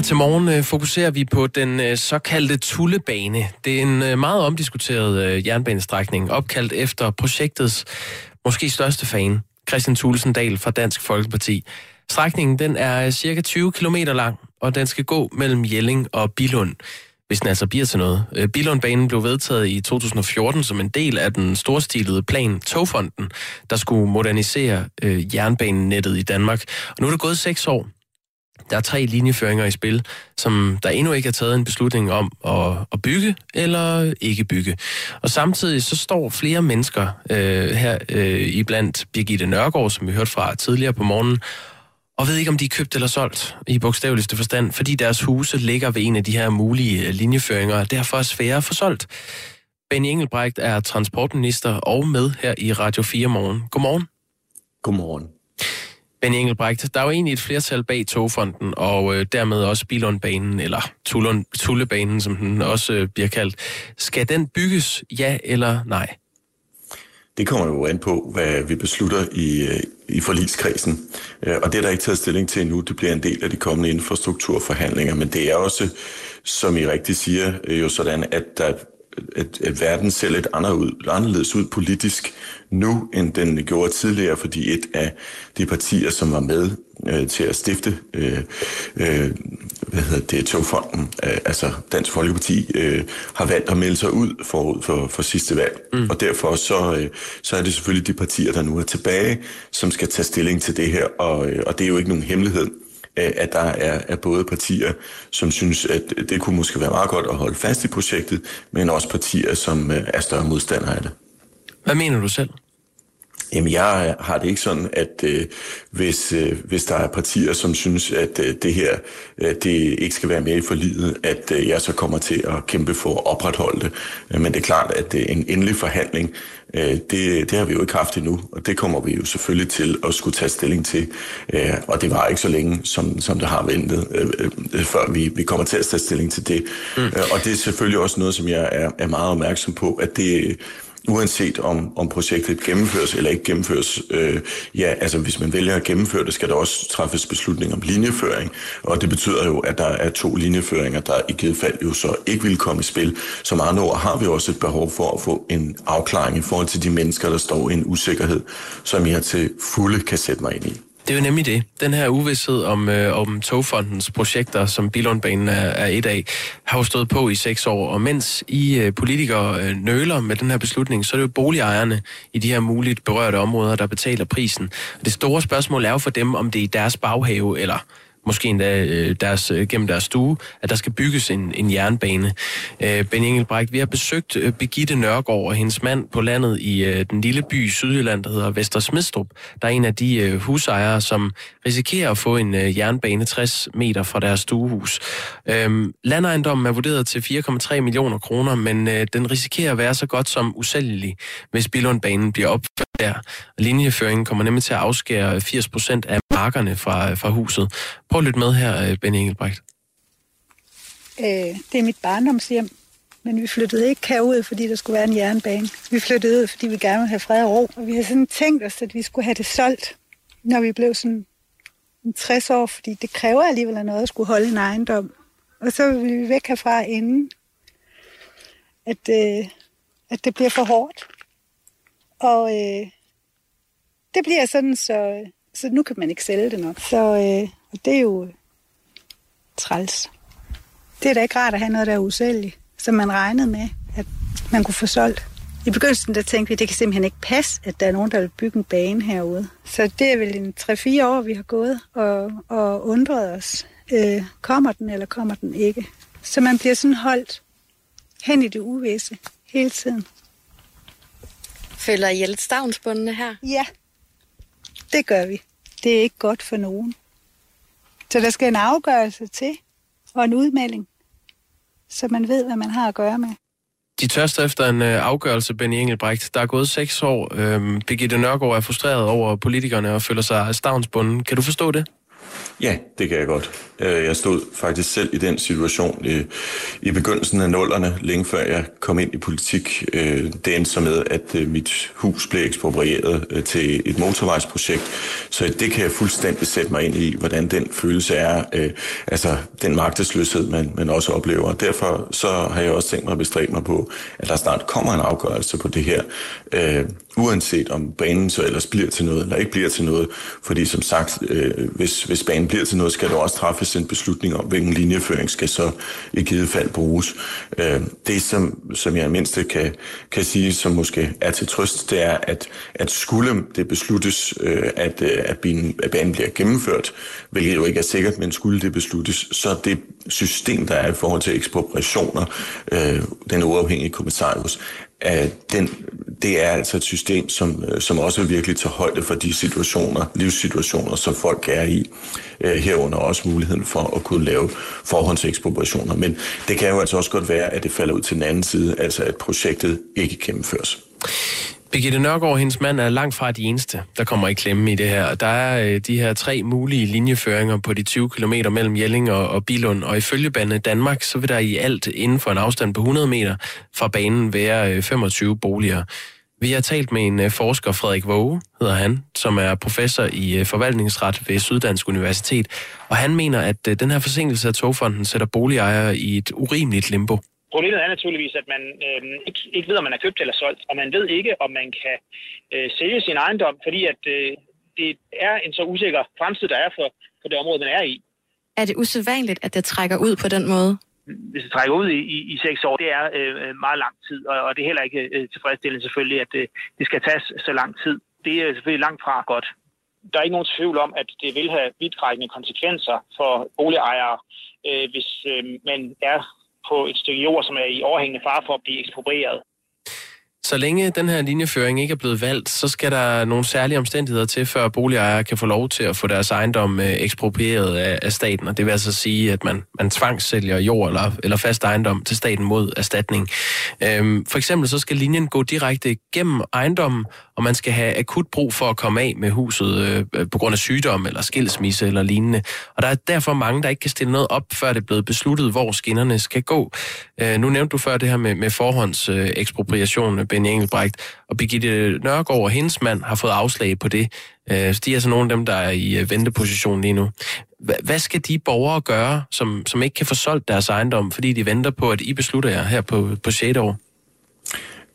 Her til morgen øh, fokuserer vi på den øh, såkaldte Tullebane. Det er en øh, meget omdiskuteret øh, jernbanestrækning, opkaldt efter projektets måske største fan, Christian Tulsendal fra Dansk Folkeparti. Strækningen den er øh, cirka 20 km lang, og den skal gå mellem Jelling og Bilund hvis den altså bliver til noget. Øh, Bilundbanen blev vedtaget i 2014 som en del af den storstilede plan Togfonden, der skulle modernisere øh, jernbanenettet i Danmark. Og nu er det gået seks år. Der er tre linjeføringer i spil, som der endnu ikke er taget en beslutning om at, at bygge eller ikke bygge. Og samtidig så står flere mennesker øh, her øh, iblandt Birgitte Nørgaard, som vi hørte fra tidligere på morgenen, og ved ikke, om de er købt eller solgt i bogstaveligste forstand, fordi deres huse ligger ved en af de her mulige øh, linjeføringer, og derfor er svære at få solgt. Benny Engelbrecht er transportminister og med her i Radio 4 morgen. Godmorgen. Godmorgen. Benny Engelbrecht, der er jo egentlig et flertal bag Togfonden, og øh, dermed også Bilundbanen, eller Tullund, Tullebanen, som den også øh, bliver kaldt. Skal den bygges, ja eller nej? Det kommer jo an på, hvad vi beslutter i, øh, i forligskredsen. Øh, og det er der ikke taget stilling til endnu. Det bliver en del af de kommende infrastrukturforhandlinger. Men det er også, som I rigtigt siger, øh, jo sådan, at der at, at verden ser lidt anderledes ud politisk nu, end den gjorde tidligere, fordi et af de partier, som var med øh, til at stifte øh, øh, hvad hedder det, Togfonden, øh, altså Dansk Folkeparti, øh, har valgt at melde sig ud forud for, for sidste valg. Mm. Og derfor så, øh, så er det selvfølgelig de partier, der nu er tilbage, som skal tage stilling til det her, og, øh, og det er jo ikke nogen hemmelighed Øh, at der er, er både partier, som synes, at det kunne måske være meget godt at holde fast i projektet, men også partier, som øh, er større modstandere af det. Hvad mener du selv? Jamen, jeg har det ikke sådan, at øh, hvis, øh, hvis der er partier, som synes, at øh, det her øh, det ikke skal være med i forlidet, at øh, jeg så kommer til at kæmpe for at opretholde det. Men det er klart, at øh, en endelig forhandling, øh, det, det har vi jo ikke haft endnu, og det kommer vi jo selvfølgelig til at skulle tage stilling til. Øh, og det var ikke så længe, som, som det har ventet, øh, øh, før vi, vi kommer til at tage stilling til det. Mm. Øh, og det er selvfølgelig også noget, som jeg er, er meget opmærksom på, at det uanset om, om projektet gennemføres eller ikke gennemføres. Øh, ja, altså hvis man vælger at gennemføre det, skal der også træffes beslutning om linjeføring, og det betyder jo, at der er to linjeføringer, der i givet fald jo så ikke vil komme i spil. Som andre ord har vi også et behov for at få en afklaring i forhold til de mennesker, der står i en usikkerhed, som jeg til fulde kan sætte mig ind i. Det er jo nemlig det. Den her uvidshed om, øh, om Togfondens projekter, som Bilundbanen er, er et af, har jo stået på i seks år. Og mens I øh, politikere øh, nøler med den her beslutning, så er det jo boligejerne i de her muligt berørte områder, der betaler prisen. Det store spørgsmål er jo for dem, om det er i deres baghave, eller måske endda øh, deres, øh, gennem deres stue, at der skal bygges en, en jernbane. Øh, ben Engelbrecht, vi har besøgt øh, Begitte Nørgaard og hendes mand på landet i øh, den lille by i Sydjylland, der hedder Vester Smidstrup. Der er en af de øh, husejere, som risikerer at få en øh, jernbane 60 meter fra deres stuehus. Øh, landejendommen er vurderet til 4,3 millioner kroner, men øh, den risikerer at være så godt som usælgelig, hvis Billundbanen bliver opført der. Linjeføringen kommer nemlig til at afskære 80 procent af markerne fra, fra huset. Prøv at lytte med her, øh, Benny Engelbrecht. Øh, det er mit barndomshjem, men vi flyttede ikke herud, fordi der skulle være en jernbane. Vi flyttede ud, fordi vi gerne ville have fred og ro. Og vi havde sådan tænkt os, at vi skulle have det solgt, når vi blev sådan 60 år, fordi det kræver alligevel noget at skulle holde en ejendom. Og så vil vi væk herfra inden, at, øh, at det bliver for hårdt. Og øh, det bliver sådan, så, så nu kan man ikke sælge det nok. Så øh, og det er jo træls. Det er da ikke rart at have noget, der er usælgeligt, som man regnede med, at man kunne få solgt. I begyndelsen der tænkte vi, at det kan simpelthen ikke passe, at der er nogen, der vil bygge en bane herude. Så det er vel en 3-4 år, vi har gået og, og undret os. Øh, kommer den, eller kommer den ikke? Så man bliver sådan holdt hen i det uvisse hele tiden. Føler I lidt stavnsbundne her? Ja, det gør vi. Det er ikke godt for nogen. Så der skal en afgørelse til, og en udmelding, så man ved, hvad man har at gøre med. De tørster efter en øh, afgørelse, Benny Engelbrecht. Der er gået seks år. Øhm, Birgitte Nørgaard er frustreret over politikerne og føler sig stavnsbunden. Kan du forstå det? Ja, det kan jeg godt. Øh, jeg stod faktisk selv i den situation i, i begyndelsen af nullerne, længe før jeg kom ind i politik. Øh, det endte så med, at mit hus blev eksproprieret til et motorvejsprojekt, så det kan jeg fuldstændig sætte mig ind i, hvordan den følelse er, altså den magtesløshed, man, man også oplever. Derfor så har jeg også tænkt mig at bestræbe mig på, at der snart kommer en afgørelse på det her, uanset om banen så ellers bliver til noget eller ikke bliver til noget, fordi som sagt, øh, hvis, hvis banen bliver til noget, skal der også træffes en beslutning om, hvilken linjeføring skal så i givet fald bruges. Øh, det, som, som jeg mindst kan, kan sige, som måske er til trøst, det er, at, at skulle det besluttes, øh, at, øh, at, banen, at banen bliver gennemført, hvilket jo ikke er sikkert, men skulle det besluttes, så det system, der er i forhold til ekspropriationer, øh, den uafhængige kommissarius, den, det er altså et system, som, øh, som også virkelig tager højde for de situationer, livssituationer, som folk er i. Øh, herunder også muligheden for at kunne lave forhåndsekspropriationer. Men det kan jo altså også godt være, at det falder ud til den anden side, altså at projektet ikke gennemføres. Birgitte Nørgaard og hendes mand er langt fra de eneste, der kommer i klemme i det her. Der er øh, de her tre mulige linjeføringer på de 20 km mellem Jelling og, og Bilund, og ifølge Bane Danmark, så vil der i alt inden for en afstand på 100 meter fra banen være øh, 25 boliger. Vi har talt med en øh, forsker, Frederik Våge, hedder han, som er professor i øh, forvaltningsret ved Syddansk Universitet, og han mener, at øh, den her forsinkelse af togfonden sætter boligejere i et urimeligt limbo. Problemet er naturligvis, at man øh, ikke, ikke ved, om man er købt eller solgt, og man ved ikke, om man kan øh, sælge sin ejendom, fordi at øh, det er en så usikker fremtid, der er for, for det område, man er i. Er det usædvanligt, at det trækker ud på den måde? Hvis det trækker ud i, i, i seks år, det er øh, meget lang tid, og, og det er heller ikke øh, tilfredsstillende selvfølgelig, at øh, det skal tages så lang tid. Det er selvfølgelig langt fra godt. Der er ikke nogen tvivl om, at det vil have vidtrækkende konsekvenser for boligejere, øh, hvis øh, man er på et stykke jord, som er i overhængende fare for at blive eksproprieret. Så længe den her linjeføring ikke er blevet valgt, så skal der nogle særlige omstændigheder til, før boligejere kan få lov til at få deres ejendom øh, eksproprieret af, staten. Og det vil altså sige, at man, man tvangssælger jord eller, eller fast ejendom til staten mod erstatning. Øhm, for eksempel så skal linjen gå direkte gennem ejendommen, og man skal have akut brug for at komme af med huset øh, på grund af sygdom eller skilsmisse eller lignende. Og der er derfor mange, der ikke kan stille noget op, før det er blevet besluttet, hvor skinnerne skal gå. Øh, nu nævnte du før det her med, med forhånds øh, ekspropriation, Benny Engelbrecht, og Birgitte Nørgaard og hendes mand har fået afslag på det. Øh, så de er altså nogle af dem, der er i øh, venteposition lige nu. Hvad skal de borgere gøre, som, som ikke kan få solgt deres ejendom, fordi de venter på, at I beslutter jer her på, på 6. år?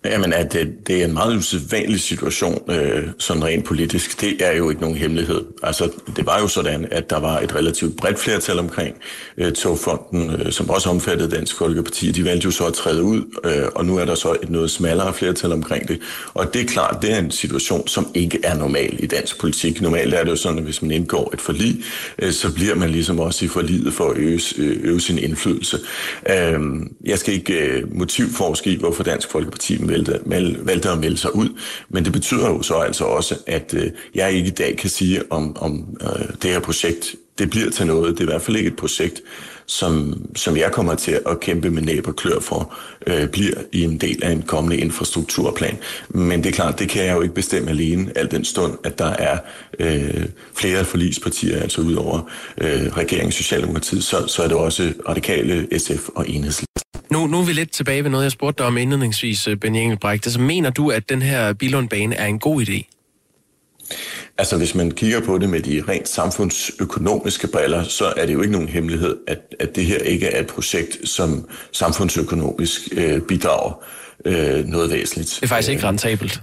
Jamen, at det, det er en meget usædvanlig situation, øh, sådan rent politisk, det er jo ikke nogen hemmelighed. Altså, det var jo sådan, at der var et relativt bredt flertal omkring øh, togfonden, øh, som også omfattede Dansk Folkeparti. De valgte jo så at træde ud, øh, og nu er der så et noget smallere flertal omkring det. Og det er klart, det er en situation, som ikke er normal i dansk politik. Normalt er det jo sådan, at hvis man indgår et forlig, øh, så bliver man ligesom også i forliget for at øh, øge, øh, øve sin indflydelse. Øh, jeg skal ikke øh, motivforske i, hvorfor Dansk Folkeparti valgte, valgte at melde sig ud. Men det betyder jo så altså også, at øh, jeg ikke i dag kan sige, om, om øh, det her projekt det bliver til noget. Det er i hvert fald ikke et projekt, som, som jeg kommer til at kæmpe med næb og klør for, øh, bliver i en del af en kommende infrastrukturplan. Men det er klart, det kan jeg jo ikke bestemme alene, al den stund, at der er øh, flere forligspartier, altså ud over øh, regeringen Socialdemokratiet, så, så er det også radikale, SF og enhedslisten. Nu, nu er vi lidt tilbage ved noget, jeg spurgte dig om indledningsvis, øh, Benny Engelbrecht. Altså, mener du, at den her Bilundbane er en god idé? Altså hvis man kigger på det med de rent samfundsøkonomiske briller, så er det jo ikke nogen hemmelighed, at, at det her ikke er et projekt, som samfundsøkonomisk øh, bidrager øh, noget væsentligt. Det er faktisk ikke rentabelt.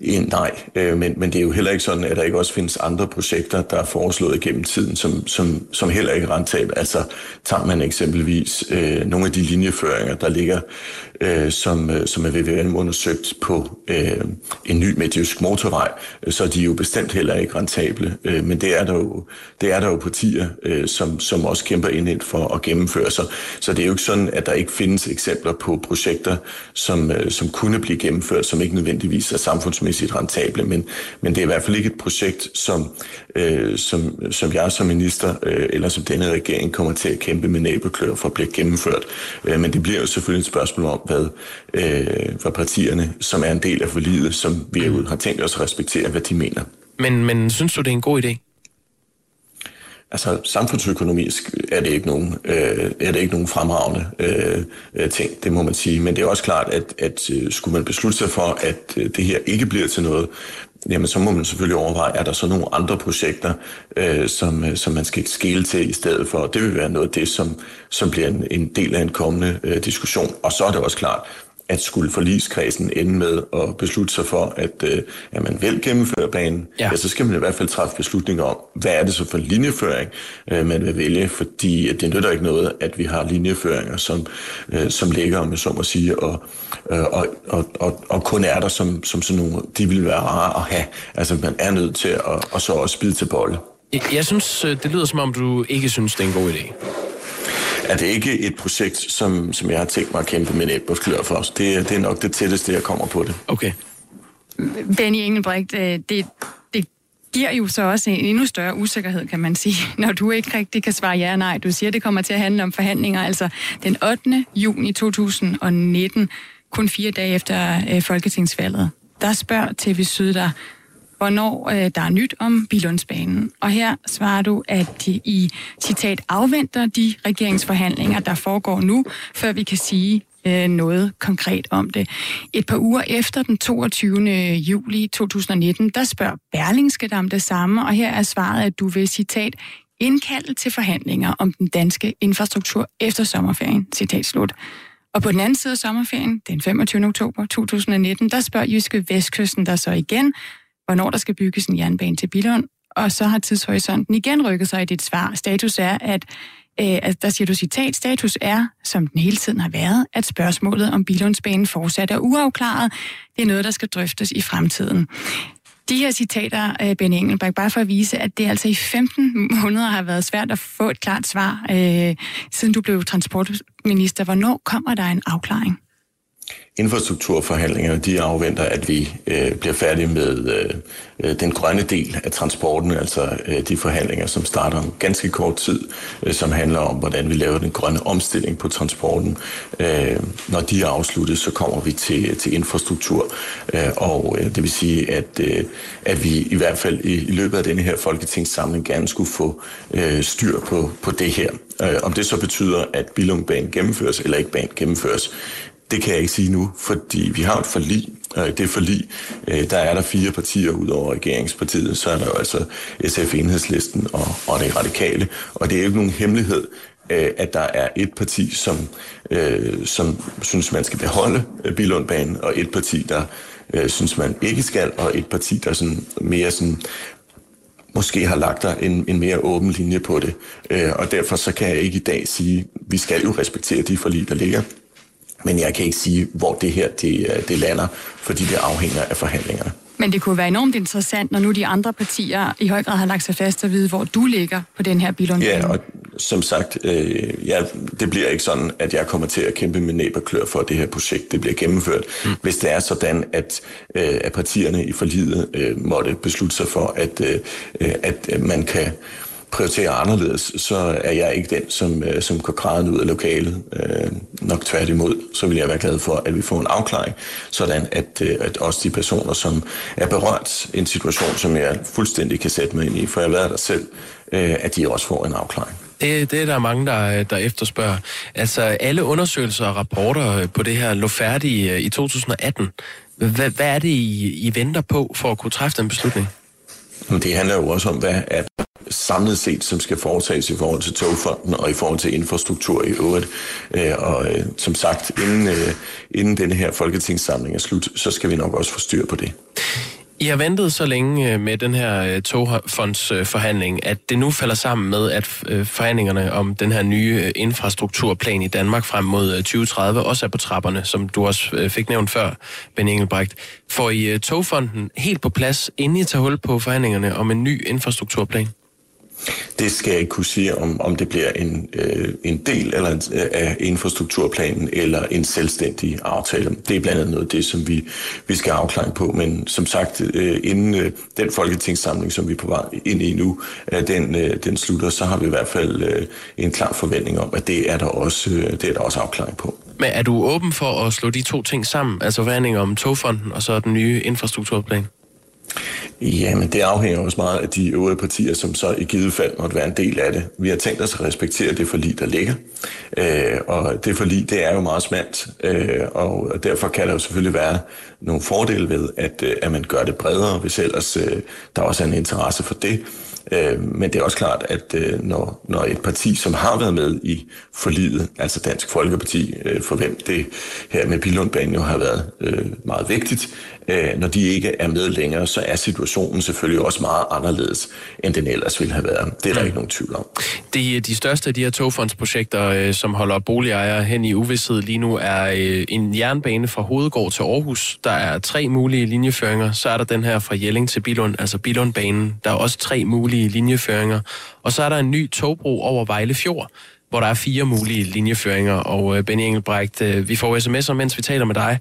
Nej, øh, men, men det er jo heller ikke sådan, at der ikke også findes andre projekter, der er foreslået gennem tiden, som, som, som heller ikke er rentabelt. Altså tager man eksempelvis øh, nogle af de linjeføringer, der ligger, øh, som, øh, som er VVM undersøgt på øh, en ny midtjysk motorvej, øh, så er de jo bestemt heller ikke rentable. Øh, men det er der jo, det er der jo partier, øh, som, som også kæmper ind for at gennemføre sig. Så det er jo ikke sådan, at der ikke findes eksempler på projekter, som, øh, som kunne blive gennemført, som ikke nødvendigvis er samfundsmæssigt rentable, men, men det er i hvert fald ikke et projekt, som, øh, som, som jeg som minister øh, eller som denne regering kommer til at kæmpe med næbeklør for at blive gennemført. Øh, men det bliver jo selvfølgelig et spørgsmål om, hvad, øh, hvad partierne, som er en del af forliget, som vi mm. har tænkt os at respektere, hvad de mener. Men, men synes du, det er en god idé? Altså samfundsøkonomisk er det ikke nogen, øh, er det ikke nogen fremragende øh, ting, det må man sige. Men det er også klart, at, at øh, skulle man beslutte sig for, at øh, det her ikke bliver til noget, jamen så må man selvfølgelig overveje, er der så nogle andre projekter, øh, som, øh, som man skal skele til i stedet for. Det vil være noget af det, som, som bliver en, en del af en kommende øh, diskussion. Og så er det også klart, at skulle forligskredsen ende med at beslutte sig for, at, øh, at man vil gennemføre planen, ja. ja, så skal man i hvert fald træffe beslutninger om, hvad er det så for linjeføring, øh, man vil vælge, fordi det nytter ikke noget, at vi har linjeføringer, som, øh, som ligger, om så må sige, og, øh, og, og, og, og kun er der som, som sådan nogle, de vil være rare at have. Altså man er nødt til at og så også spide til bolle. Jeg, jeg synes, øh, det lyder som om, du ikke synes, det er en god idé er det ikke et projekt, som, som jeg har tænkt mig at kæmpe med et klør for. Det, det er nok det tætteste, jeg kommer på det. Okay. Benny Engelbrecht, øh, det, det giver jo så også en endnu større usikkerhed, kan man sige, når du ikke rigtig kan svare ja og nej. Du siger, det kommer til at handle om forhandlinger. Altså den 8. juni 2019, kun fire dage efter øh, folketingsvalget, der spørger TV Syd dig, hvornår øh, der er nyt om Bilundsbanen. Og her svarer du, at de i citat afventer de regeringsforhandlinger, der foregår nu, før vi kan sige øh, noget konkret om det. Et par uger efter den 22. juli 2019, der spørger Berlingske dig om det samme, og her er svaret, at du vil citat indkalde til forhandlinger om den danske infrastruktur efter sommerferien. Citat slut. Og på den anden side af sommerferien, den 25. oktober 2019, der spørger Jyske Vestkysten der så igen, hvornår der skal bygges en jernbane til Billund, og så har tidshorisonten igen rykket sig i dit svar. Status er, at øh, der siger du citat, status er, som den hele tiden har været, at spørgsmålet om Billundsbanen fortsat er uafklaret. Det er noget, der skal drøftes i fremtiden. De her citater, øh, Ben Engelberg, bare for at vise, at det altså i 15 måneder har været svært at få et klart svar, øh, siden du blev transportminister. Hvornår kommer der en afklaring? Infrastrukturforhandlingerne, de afventer, at vi øh, bliver færdige med øh, øh, den grønne del af transporten, altså øh, de forhandlinger, som starter om ganske kort tid, øh, som handler om, hvordan vi laver den grønne omstilling på transporten. Øh, når de er afsluttet, så kommer vi til, til infrastruktur, øh, og øh, det vil sige, at, øh, at vi i hvert fald i, i løbet af denne her folketingssamling gerne skulle få øh, styr på, på det her. Øh, om det så betyder, at Billungbanen gennemføres eller ikke banen gennemføres, det kan jeg ikke sige nu, fordi vi har et forlig. Øh, det forlig, øh, der er der fire partier ud over regeringspartiet, så er der jo altså SF, Enhedslisten og, og det radikale. Og det er jo ikke nogen hemmelighed, øh, at der er et parti, som, øh, som synes, man skal beholde Bilundbanen, og et parti, der synes, man ikke skal, og et parti, der sådan mere sådan måske har lagt der en, en mere åben linje på det. og derfor så kan jeg ikke i dag sige, vi skal jo respektere de forlig, der ligger. Men jeg kan ikke sige, hvor det her det, øh, det lander, fordi det afhænger af forhandlingerne. Men det kunne være enormt interessant, når nu de andre partier i høj grad har lagt sig fast at vide, hvor du ligger på den her bilund. Ja, og som sagt, øh, ja, det bliver ikke sådan, at jeg kommer til at kæmpe med næb og klør for, at det her projekt det bliver gennemført. Mm. Hvis det er sådan, at, øh, at partierne i forlidet øh, måtte beslutte sig for, at, øh, at man kan prioriterer anderledes, så er jeg ikke den, som, øh, som går græden ud af lokalet. Øh, nok tværtimod, så vil jeg være glad for, at vi får en afklaring, sådan at, øh, at også de personer, som er berørt i en situation, som jeg fuldstændig kan sætte mig ind i, for jeg har været der selv, øh, at de også får en afklaring. Det, det er der mange, der, der efterspørger. Altså, alle undersøgelser og rapporter på det her lå færdige øh, i 2018. Hvad, hvad er det, I, I venter på for at kunne træffe den beslutning? Det handler jo også om, hvad er samlet set, som skal foretages i forhold til togfonden og i forhold til infrastruktur i øvrigt. Øh, og øh, som sagt, inden, øh, inden denne her folketingssamling er slut, så skal vi nok også få styr på det. I har ventet så længe med den her togfondsforhandling, at det nu falder sammen med, at forhandlingerne om den her nye infrastrukturplan i Danmark frem mod 2030 også er på trapperne, som du også fik nævnt før, Ben Engelbrecht. Får I togfonden helt på plads, inden I tager hul på forhandlingerne om en ny infrastrukturplan? Det skal jeg ikke kunne sige, om, om det bliver en, øh, en del eller en, af infrastrukturplanen eller en selvstændig aftale. Det er blandt andet noget af det, som vi, vi skal afklare på. Men som sagt, øh, inden øh, den folketingssamling, som vi er på vej ind i nu, øh, den, øh, den slutter, så har vi i hvert fald øh, en klar forventning om, at det er der også, øh, det er der også afklaring på. Men er du åben for at slå de to ting sammen, altså forhandlinger om togfonden og så den nye infrastrukturplan? Jamen, det afhænger også meget af de øvrige partier, som så i givet fald måtte være en del af det. Vi har tænkt os at respektere det forlig, der ligger. Øh, og det forlig, det er jo meget smalt, øh, og derfor kan der jo selvfølgelig være nogle fordele ved, at, øh, at man gør det bredere, hvis ellers øh, der også er en interesse for det. Øh, men det er også klart, at øh, når, når et parti, som har været med i forliget, altså Dansk Folkeparti, øh, for hvem det her med Bilundbanen jo har været øh, meget vigtigt, øh, når de ikke er med længere, så er situationen selvfølgelig også meget anderledes, end den ellers ville have været. Det er der mm. ikke nogen tvivl om. De, de største af de her togfondsprojekter, øh, som holder boligejere hen i uvidshed lige nu, er øh, en jernbane fra Hovedgård til Aarhus. Der er tre mulige linjeføringer. Så er der den her fra Jelling til Bilund, altså Bilundbanen. Der er også tre mulige linjeføringer. Og så er der en ny togbro over Vejle Fjord hvor der er fire mulige linjeføringer. Og øh, Benny Engelbrecht, øh, vi får sms'er, mens vi taler med dig.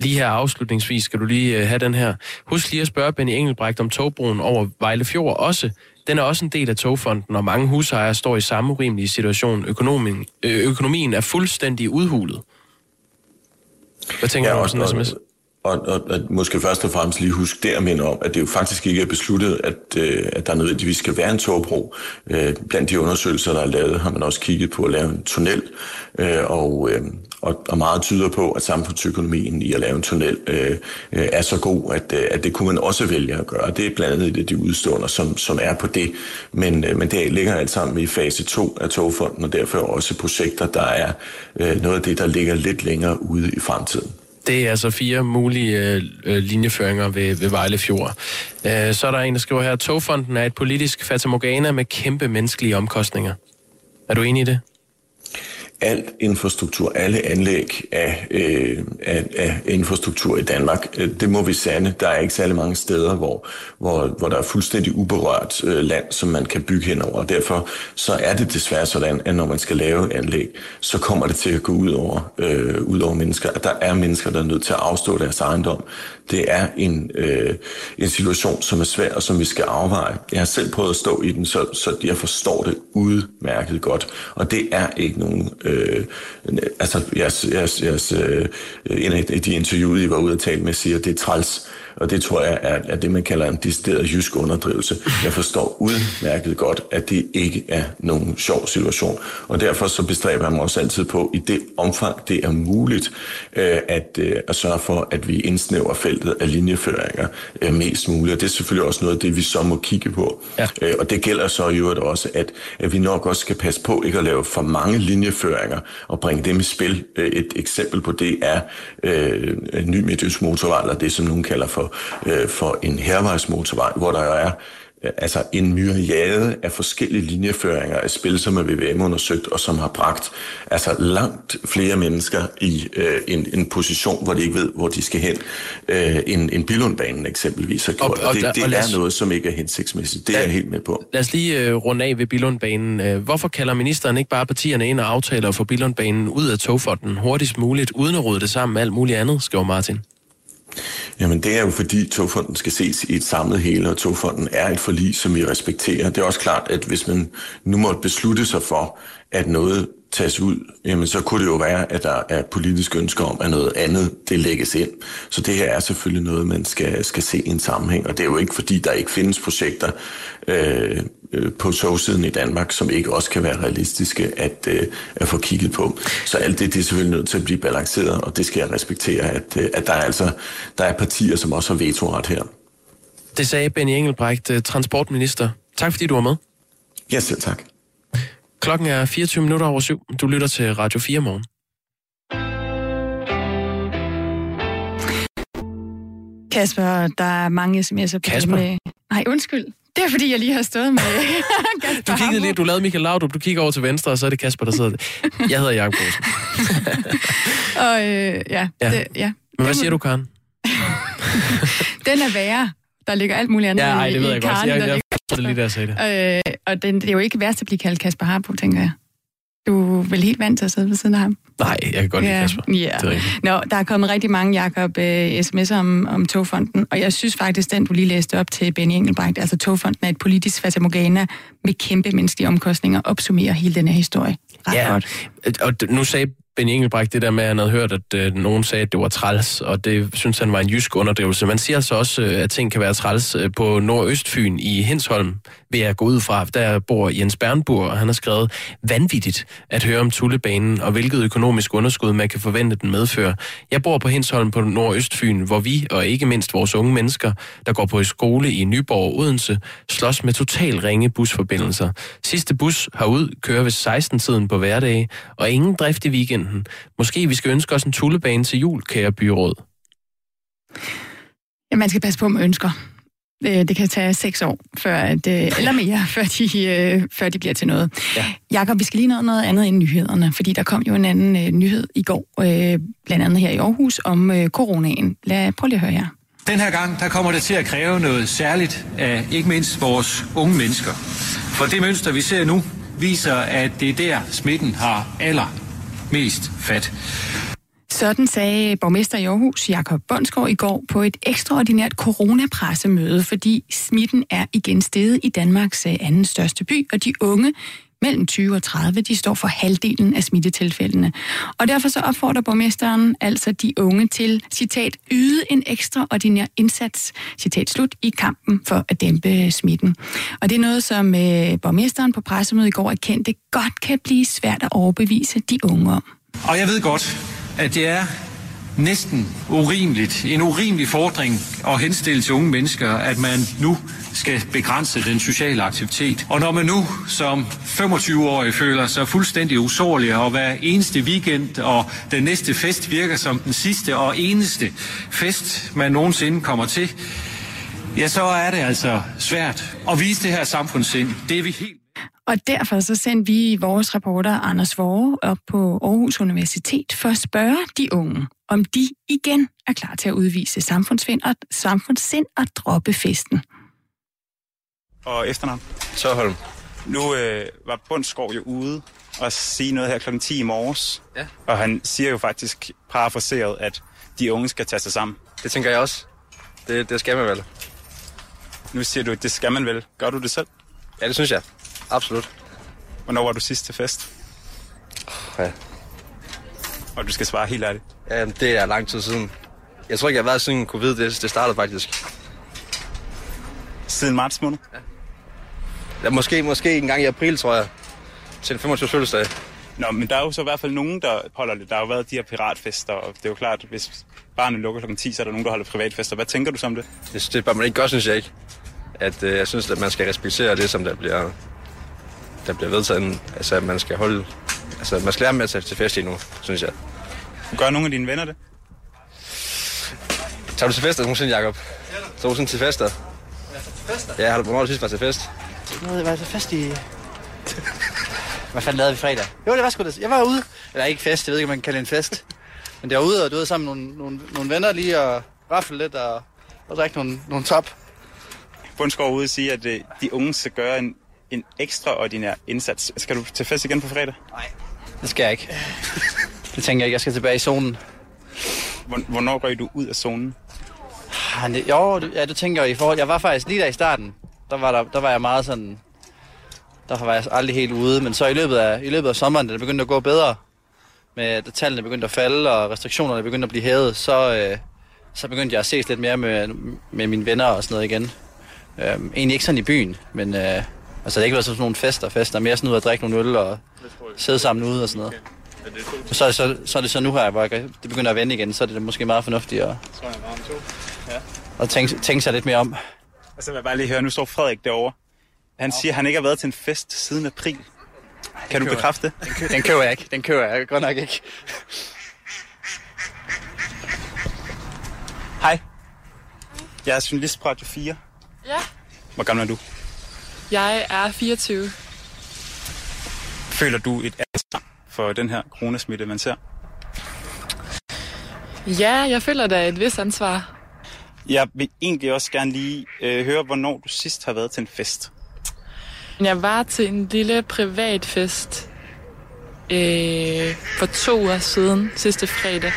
Lige her afslutningsvis skal du lige øh, have den her. Husk lige at spørge Benny Engelbrecht om togbroen over Vejle Fjord også. Den er også en del af togfonden, og mange husejere står i samme urimelige situation. Økonomien, øh, økonomien er fuldstændig udhulet. Hvad tænker ja, du om sådan en sms? Og, og, og måske først og fremmest lige huske der minde om, at det jo faktisk ikke er besluttet, at, øh, at der nødvendigvis skal være en togbro. Øh, blandt de undersøgelser, der er lavet, har man også kigget på at lave en tunnel, øh, og, øh, og, og meget tyder på, at samfundsøkonomien i at lave en tunnel øh, øh, er så god, at, øh, at det kunne man også vælge at gøre. Det er blandt andet af de udstående, som, som er på det. Men, øh, men det ligger alt sammen i fase 2 af togfonden, og derfor også projekter, der er øh, noget af det, der ligger lidt længere ude i fremtiden. Det er altså fire mulige øh, øh linjeføringer ved, ved Vejle Fjord. Øh, så er der en, der skriver her, at togfonden er et politisk fatamorgana med kæmpe menneskelige omkostninger. Er du enig i det? Alt infrastruktur, alle anlæg af, øh, af, af infrastruktur i Danmark, øh, det må vi sande. Der er ikke særlig mange steder, hvor, hvor, hvor der er fuldstændig uberørt øh, land, som man kan bygge henover. Og derfor så er det desværre sådan, at når man skal lave anlæg, så kommer det til at gå ud over, øh, ud over mennesker. At der er mennesker, der er nødt til at afstå deres ejendom. Det er en, øh, en situation, som er svær, og som vi skal afveje. Jeg har selv prøvet at stå i den, så, så jeg forstår det udmærket godt. Og det er ikke nogen øh, altså jeres, jeres, jeres, øh, en af de interviewer, I var ude at tale med, siger, at det er træls og det tror jeg er, er det, man kalder en decideret jysk underdrivelse. Jeg forstår udmærket godt, at det ikke er nogen sjov situation. Og derfor så bestræber jeg mig også altid på, i det omfang det er muligt, øh, at, øh, at sørge for, at vi indsnæver feltet af linjeføringer øh, mest muligt. Og det er selvfølgelig også noget af det, vi så må kigge på. Ja. Øh, og det gælder så i øvrigt også, at, at vi nok også skal passe på ikke at lave for mange linjeføringer og bringe dem i spil. Øh, et eksempel på det er øh, en ny motorvej, eller det som nogen kalder for øh, for en hervejsmotorvej, hvor der er øh, altså en myriade af forskellige linjeføringer af spil, som er VVM undersøgt, og som har bragt altså langt flere mennesker i øh, en, en position, hvor de ikke ved, hvor de skal hen, øh, end, end Bilundbanen eksempelvis har gjort. Og, og, og det, det og er os, noget, som ikke er hensigtsmæssigt. Det lad, er jeg helt med på. Lad os lige øh, runde af ved Bilundbanen. Øh, hvorfor kalder ministeren ikke bare partierne ind og aftaler for Bilundbanen ud af togfonden hurtigst muligt, uden at rode det sammen med alt muligt andet, skriver Martin? Jamen det er jo fordi togfonden skal ses i et samlet hele, og togfonden er et forlig, som vi respekterer. Det er også klart, at hvis man nu måtte beslutte sig for, at noget tages ud, jamen så kunne det jo være, at der er politisk ønsker om, at noget andet det lægges ind. Så det her er selvfølgelig noget, man skal, skal se i en sammenhæng, og det er jo ikke fordi, der ikke findes projekter øh, øh, på togsiden i Danmark, som ikke også kan være realistiske at, øh, at få kigget på. Så alt det, det er selvfølgelig nødt til at blive balanceret, og det skal jeg respektere, at, øh, at der, er altså, der er partier, som også har vetoret her. Det sagde Benny Engelbrecht, øh, transportminister. Tak fordi du var med. Ja, selv tak. Klokken er 24 minutter over syv. Du lytter til Radio 4 morgen. Kasper, der er mange sms'er på Kasper? med... Nej, undskyld. Det er fordi, jeg lige har stået med Kasper Du kiggede lige, du lavede Michael Laudrup, du kigger over til venstre, og så er det Kasper, der sidder der. Jeg hedder Jacob og øh, ja, ja. Det, ja. Men hvad siger du, Karen? Den er værre. Der ligger alt muligt andet ja, ej, det ved i jeg Karen, godt. Jeg, jeg, det lige, der jeg sagde det. Øh, og den, det er jo ikke værst at blive kaldt Kasper Harbo, tænker jeg. Du er vel helt vant til at sidde ved siden af ham? Nej, jeg kan godt lide ja, Kasper. Ja. Det er Nå, der er kommet rigtig mange, Jacob, øh, sms'er om, om togfonden, og jeg synes faktisk, den du lige læste op til Benny Engelbrecht, altså togfonden er et politisk fatamorgana med kæmpe menneskelige omkostninger, opsummerer hele den her historie ret ja, godt. og nu sagde Benny Engelbrecht, det der med, at han havde hørt, at øh, nogen sagde, at det var træls, og det synes han var en jysk underdrivelse. Man siger så også, øh, at ting kan være træls øh, på Nordøstfyn i Hensholm, ved at gå ud fra. Der bor Jens Bernburg, og han har skrevet vanvittigt at høre om Tullebanen, og hvilket økonomisk underskud man kan forvente, den medfører. Jeg bor på Hensholm på Nordøstfyn, hvor vi, og ikke mindst vores unge mennesker, der går på skole i Nyborg og Odense, slås med total ringe busforbindelser. Sidste bus herud kører ved 16-tiden på hverdage, og ingen drift i weekenden. Måske vi skal ønske os en tullebane til jul, kære byråd. Ja, man skal passe på med ønsker. Øh, det kan tage seks år, før at, øh, eller mere, før de, øh, før de bliver til noget. Ja. Jakob, vi skal lige nå noget andet end nyhederne, fordi der kom jo en anden øh, nyhed i går, øh, blandt andet her i Aarhus, om øh, coronaen. Lad, prøv lige at høre her. Den her gang, der kommer det til at kræve noget særligt af ikke mindst vores unge mennesker. For det mønster, vi ser nu, viser, at det er der, smitten har mest fat. Sådan sagde borgmester i Aarhus, Jakob Bondsgaard, i går på et ekstraordinært coronapressemøde, fordi smitten er igen steget i Danmarks anden største by, og de unge mellem 20 og 30, de står for halvdelen af smittetilfældene. Og derfor så opfordrer borgmesteren altså de unge til, citat, yde en ekstraordinær indsats, citat slut, i kampen for at dæmpe smitten. Og det er noget, som øh, borgmesteren på pressemødet i går erkendte godt kan blive svært at overbevise de unge om. Og jeg ved godt, at det er næsten urimeligt, en urimelig fordring at henstille til unge mennesker, at man nu skal begrænse den sociale aktivitet. Og når man nu som 25-årig føler sig fuldstændig usårlig, og hver eneste weekend og den næste fest virker som den sidste og eneste fest, man nogensinde kommer til, ja, så er det altså svært at vise det her samfundssind. Det er vi helt og derfor så sendte vi vores reporter Anders Vore op på Aarhus Universitet for at spørge de unge, om de igen er klar til at udvise samfundssind og, samfundssind og droppe festen. Og efternavn? Tørholm. Nu øh, var Bundsgaard jo ude og sige noget her kl. 10 i morges. Ja. Og han siger jo faktisk parafraseret, at de unge skal tage sig sammen. Det tænker jeg også. Det, det skal man vel. Nu siger du, at det skal man vel. Gør du det selv? Ja, det synes jeg. Absolut. Hvornår var du sidst til fest? Ja. Og du skal svare helt ærligt. Ja, det er lang tid siden. Jeg tror ikke, jeg har været siden covid. Det, det startede faktisk. Siden marts måned? Ja. ja. måske, måske en gang i april, tror jeg. Til en 25 fødselsdag. Nå, men der er jo så i hvert fald nogen, der holder det. Der har jo været de her piratfester, og det er jo klart, hvis barnet lukker kl. 10, så er der nogen, der holder privatfester. Hvad tænker du som det? Det, det bør man ikke gøre, synes jeg ikke. At, øh, jeg synes, at man skal respektere det, som der bliver der bliver vedtaget, altså, at man skal holde... Altså, man skal lære med at tage til fest nu, synes jeg. Gør nogle af dine venner det? Tager du til fester nogensinde, Jacob? Tager du sådan til fester? Ja, til fester? Ja, har du, hvornår har du sidst været til fest? Jeg var til fest i... Hvad fanden lavede vi fredag? Jo, det var sgu det. Jeg var ude. Eller ikke fest, jeg ved ikke, om man kan kalde det en fest. Men det var ude, og du ved, sammen med nogle, nogle, nogle venner lige og raffle lidt og, og drikke nogle, nogle top. Bundsgaard ude og sige, at øh, de unge skal gøre en en ekstraordinær indsats. Skal du til fest igen på fredag? Nej, det skal jeg ikke. Det tænker jeg ikke. Jeg skal tilbage i zonen. Hvornår røg du ud af zonen? Ah, jo, ja, du tænker i forhold... Jeg var faktisk lige der i starten. Der var, der, der var jeg meget sådan... Der var jeg aldrig helt ude. Men så i løbet af, i løbet af sommeren, da det begyndte at gå bedre, med at tallene begyndte at falde, og restriktionerne begyndte at blive hævet, så, øh, så begyndte jeg at ses lidt mere med, med mine venner og sådan noget igen. Øh, egentlig ikke sådan i byen, men, øh, Altså det har ikke været sådan nogle fester, fester, mere sådan ud at drikke nogle øl og sidde sammen ude og sådan noget. Okay. Så, så, så er det så nu her, hvor jeg, det begynder at vende igen, så er det måske meget fornuftigt at, at tænke, tænke sig lidt mere om. Og så vil jeg bare lige høre, nu står Frederik derovre. Han siger, at han ikke har været til en fest siden april. Kan du bekræfte det? Den, den køber jeg ikke. Den køber jeg godt nok ikke. Hej. Jeg er journalist på Radio 4. Ja. Hvor gammel er du? Jeg er 24. Føler du et ansvar for den her coronasmitte, man ser? Ja, jeg føler da et vis ansvar. Jeg vil egentlig også gerne lige øh, høre, hvornår du sidst har været til en fest. Jeg var til en lille privat fest øh, for to år siden, sidste fredag.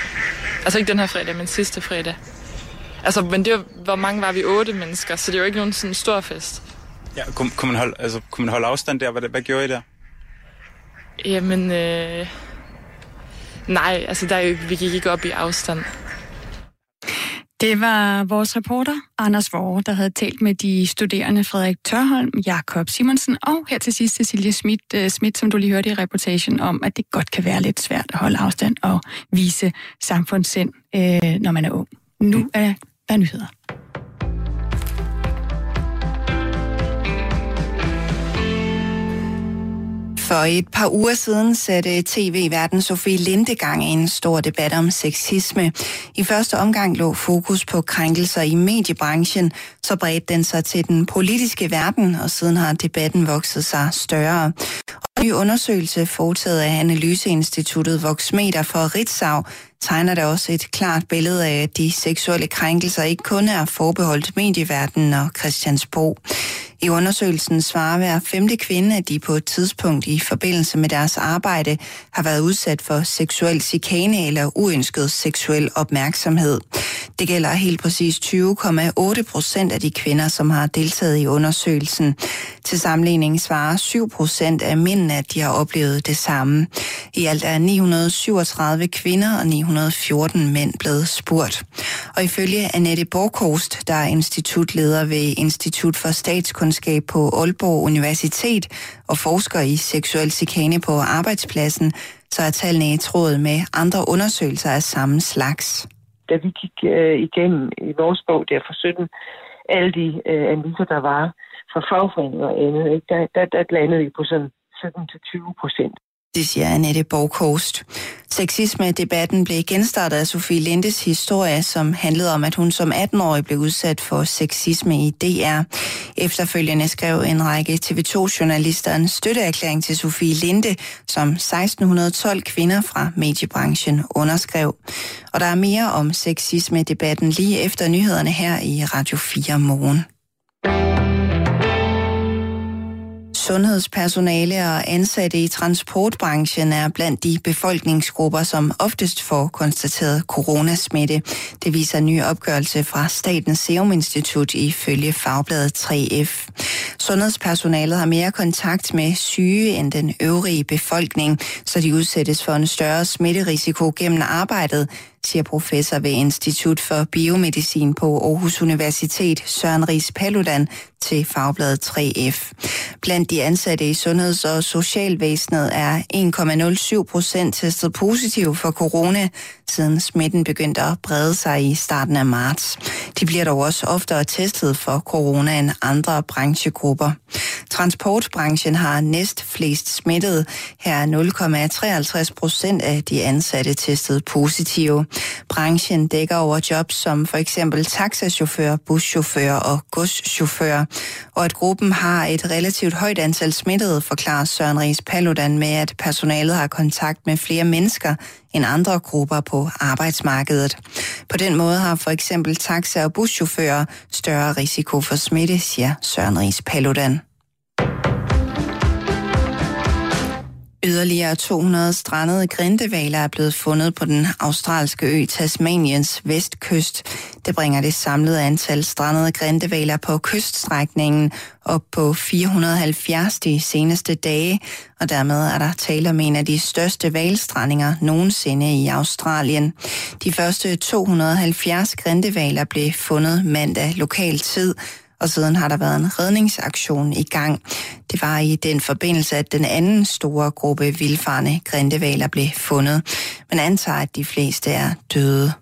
Altså ikke den her fredag, men sidste fredag. Altså, men det var, hvor mange var vi? Otte mennesker, så det er jo ikke nogen sådan stor fest. Ja, kunne, kunne, man holde, altså, kunne man holde afstand der? Hvad, hvad gjorde I der? Jamen, øh, Nej, altså der, vi gik ikke op i afstand. Det var vores reporter, Anders Vore, der havde talt med de studerende Frederik Tørholm, Jakob Simonsen og her til sidst Cecilie Schmidt, uh, Schmidt, som du lige hørte i reportagen om, at det godt kan være lidt svært at holde afstand og vise samfundssind, uh, når man er ung. Nu er der nyheder. For et par uger siden satte tv-verden Sofie Linde gang i en stor debat om sexisme. I første omgang lå fokus på krænkelser i mediebranchen, så bredte den sig til den politiske verden, og siden har debatten vokset sig større. Og en ny undersøgelse foretaget af Analyseinstituttet Voxmeter for Ritzau tegner der også et klart billede af, at de seksuelle krænkelser ikke kun er forbeholdt medieverdenen og Christiansborg. I undersøgelsen svarer hver femte kvinde, at de på et tidspunkt i forbindelse med deres arbejde har været udsat for seksuel chikane eller uønsket seksuel opmærksomhed. Det gælder helt præcis 20,8 procent af de kvinder, som har deltaget i undersøgelsen. Til sammenligning svarer 7 procent af mændene, at de har oplevet det samme. I alt er 937 kvinder og 914 mænd blevet spurgt. Og ifølge Annette Borkost, der er institutleder ved Institut for Statskundskab på Aalborg Universitet og forsker i seksuel chikane på arbejdspladsen, så er tallene i tråd med andre undersøgelser af samme slags. Da vi gik øh, igennem i vores bog der for 17, alle de øh, analyser, der var fra fagforeninger og andet, ikke, der, der, der landede vi på sådan 17-20 procent. Det siger Annette Borghost. Sexisme-debatten blev genstartet af Sofie Lindes historie, som handlede om, at hun som 18-årig blev udsat for sexisme i DR. Efterfølgende skrev en række TV2-journalister en støtteerklæring til Sofie Linde, som 1612 kvinder fra mediebranchen underskrev. Og der er mere om sexisme-debatten lige efter nyhederne her i Radio 4 morgen. Sundhedspersonale og ansatte i transportbranchen er blandt de befolkningsgrupper, som oftest får konstateret coronasmitte. Det viser en ny opgørelse fra Statens Serum Institut ifølge fagbladet 3F. Sundhedspersonalet har mere kontakt med syge end den øvrige befolkning, så de udsættes for en større smitterisiko gennem arbejdet, siger professor ved Institut for Biomedicin på Aarhus Universitet, Søren Ries Paludan, til Fagbladet 3F. Blandt de ansatte i sundheds- og socialvæsenet er 1,07 procent testet positiv for corona, siden smitten begyndte at brede sig i starten af marts. De bliver dog også oftere testet for corona end andre branchegrupper. Transportbranchen har næst flest smittet. Her er 0,53 procent af de ansatte testet positive. Branchen dækker over jobs som for eksempel taxachauffør, buschauffør og godschauffør. Og at gruppen har et relativt højt antal smittede, forklarer Søren Ries Paludan med, at personalet har kontakt med flere mennesker end andre grupper på arbejdsmarkedet. På den måde har for eksempel taxa- og buschauffører større risiko for smitte, siger Søren Ries Paludan. Yderligere 200 strandede grindevaler er blevet fundet på den australske ø Tasmaniens vestkyst. Det bringer det samlede antal strandede grindevaler på kyststrækningen op på 470 de seneste dage, og dermed er der tale om en af de største valstrandinger nogensinde i Australien. De første 270 grindevaler blev fundet mandag lokal tid, og siden har der været en redningsaktion i gang. Det var i den forbindelse, at den anden store gruppe vildfarne grindevaler blev fundet. Man antager, at de fleste er døde.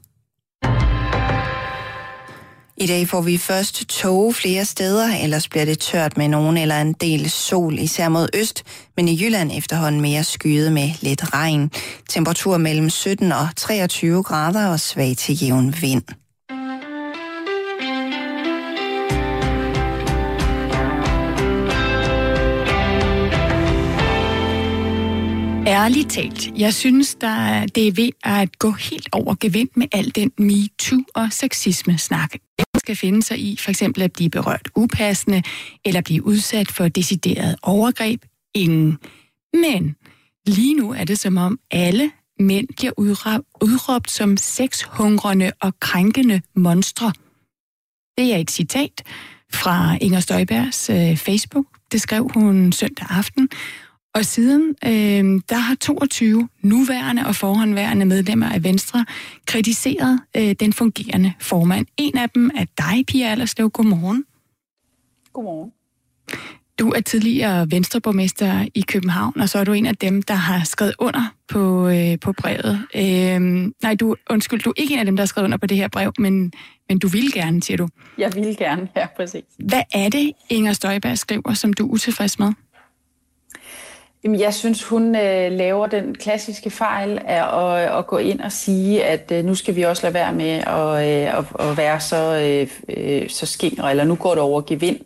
I dag får vi først tåge flere steder, ellers bliver det tørt med nogen eller en del sol, især mod øst, men i Jylland efterhånden mere skyet med lidt regn. Temperatur mellem 17 og 23 grader og svag til jævn vind. Ærligt talt, jeg synes, der det er ved at gå helt over gevind med al den MeToo og sexisme-snak. Man skal finde sig i for eksempel at blive berørt upassende, eller blive udsat for decideret overgreb. Ingen. Men lige nu er det som om alle mænd bliver udråbt som sexhungrende og krænkende monstre. Det er et citat fra Inger Støjbergs øh, Facebook. Det skrev hun søndag aften, og siden øh, der har 22 nuværende og forhåndværende medlemmer af Venstre kritiseret øh, den fungerende formand. En af dem er dig, Pia Allerslev. Godmorgen. Godmorgen. Du er tidligere venstreborgmester i København, og så er du en af dem, der har skrevet under på, øh, på brevet. Øh, nej, du, undskyld, du er ikke en af dem, der har skrevet under på det her brev, men, men du vil gerne, siger du. Jeg vil gerne, ja, præcis. Hvad er det, Inger Støjberg skriver, som du er utilfreds med? Jamen, jeg synes, hun øh, laver den klassiske fejl af at, at gå ind og sige, at øh, nu skal vi også lade være med at, øh, at, at være så, øh, øh så skingre, eller nu går det over gevind.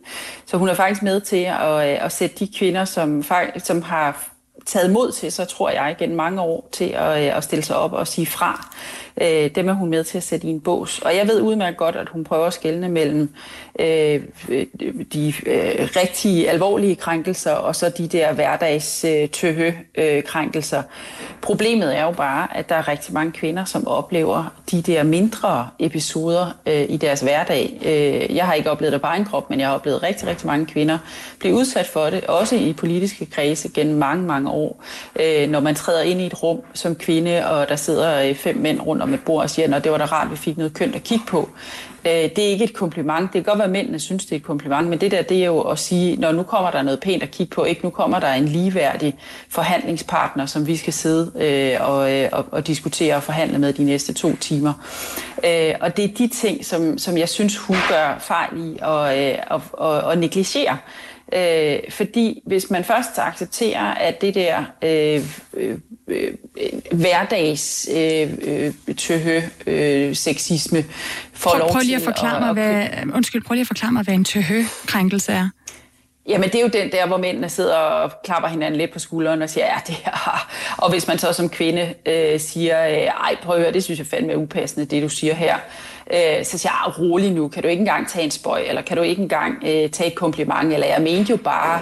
Så hun er faktisk med til at, øh, at sætte de kvinder, som, som har taget mod til sig, tror jeg, gennem mange år til at, øh, at stille sig op og sige fra. Øh, dem er hun med til at sætte i en bås. Og jeg ved udmærket godt, at hun prøver at skelne mellem øh, de øh, rigtige alvorlige krænkelser og så de der hverdags øh, tøhø øh, krænkelser. Problemet er jo bare, at der er rigtig mange kvinder, som oplever de der mindre episoder øh, i deres hverdag. Øh, jeg har ikke oplevet det på egen krop, men jeg har oplevet rigtig, rigtig mange kvinder blive udsat for det, også i politiske kredse gennem mange, mange år. Øh, når man træder ind i et rum som kvinde, og der sidder øh, fem mænd rundt om et bord og siger, at det var da rart, vi fik noget kønt at kigge på. Øh, det er ikke et kompliment. Det kan godt være, at mændene synes, det er et kompliment, men det der, det er jo at sige, når nu kommer der noget pænt at kigge på, ikke nu kommer der en ligeværdig forhandlingspartner, som vi skal sidde øh, og, øh, og, og diskutere og forhandle med de næste to timer. Øh, og det er de ting, som, som jeg synes, hun gør fejl i og, øh, og, og, og negligere. Øh, fordi hvis man først accepterer, at det der øh, øh, øh, hverdags øh, øh, tøhø, øh, sexisme får prøv, lov prøv lige at forklare mig, hvad, undskyld, prøv lige at forklare mig, hvad en tøhø-krænkelse er. Jamen, det er jo den der, hvor mændene sidder og klapper hinanden lidt på skulderen og siger, ja, det her. Og hvis man så som kvinde øh, siger, ej, prøv at høre, det synes jeg fandme er upassende, det du siger her. Øh, Øh, så siger jeg, ah, rolig nu, kan du ikke engang tage en spøj, eller kan du ikke engang øh, tage et kompliment, eller jeg mente jo bare,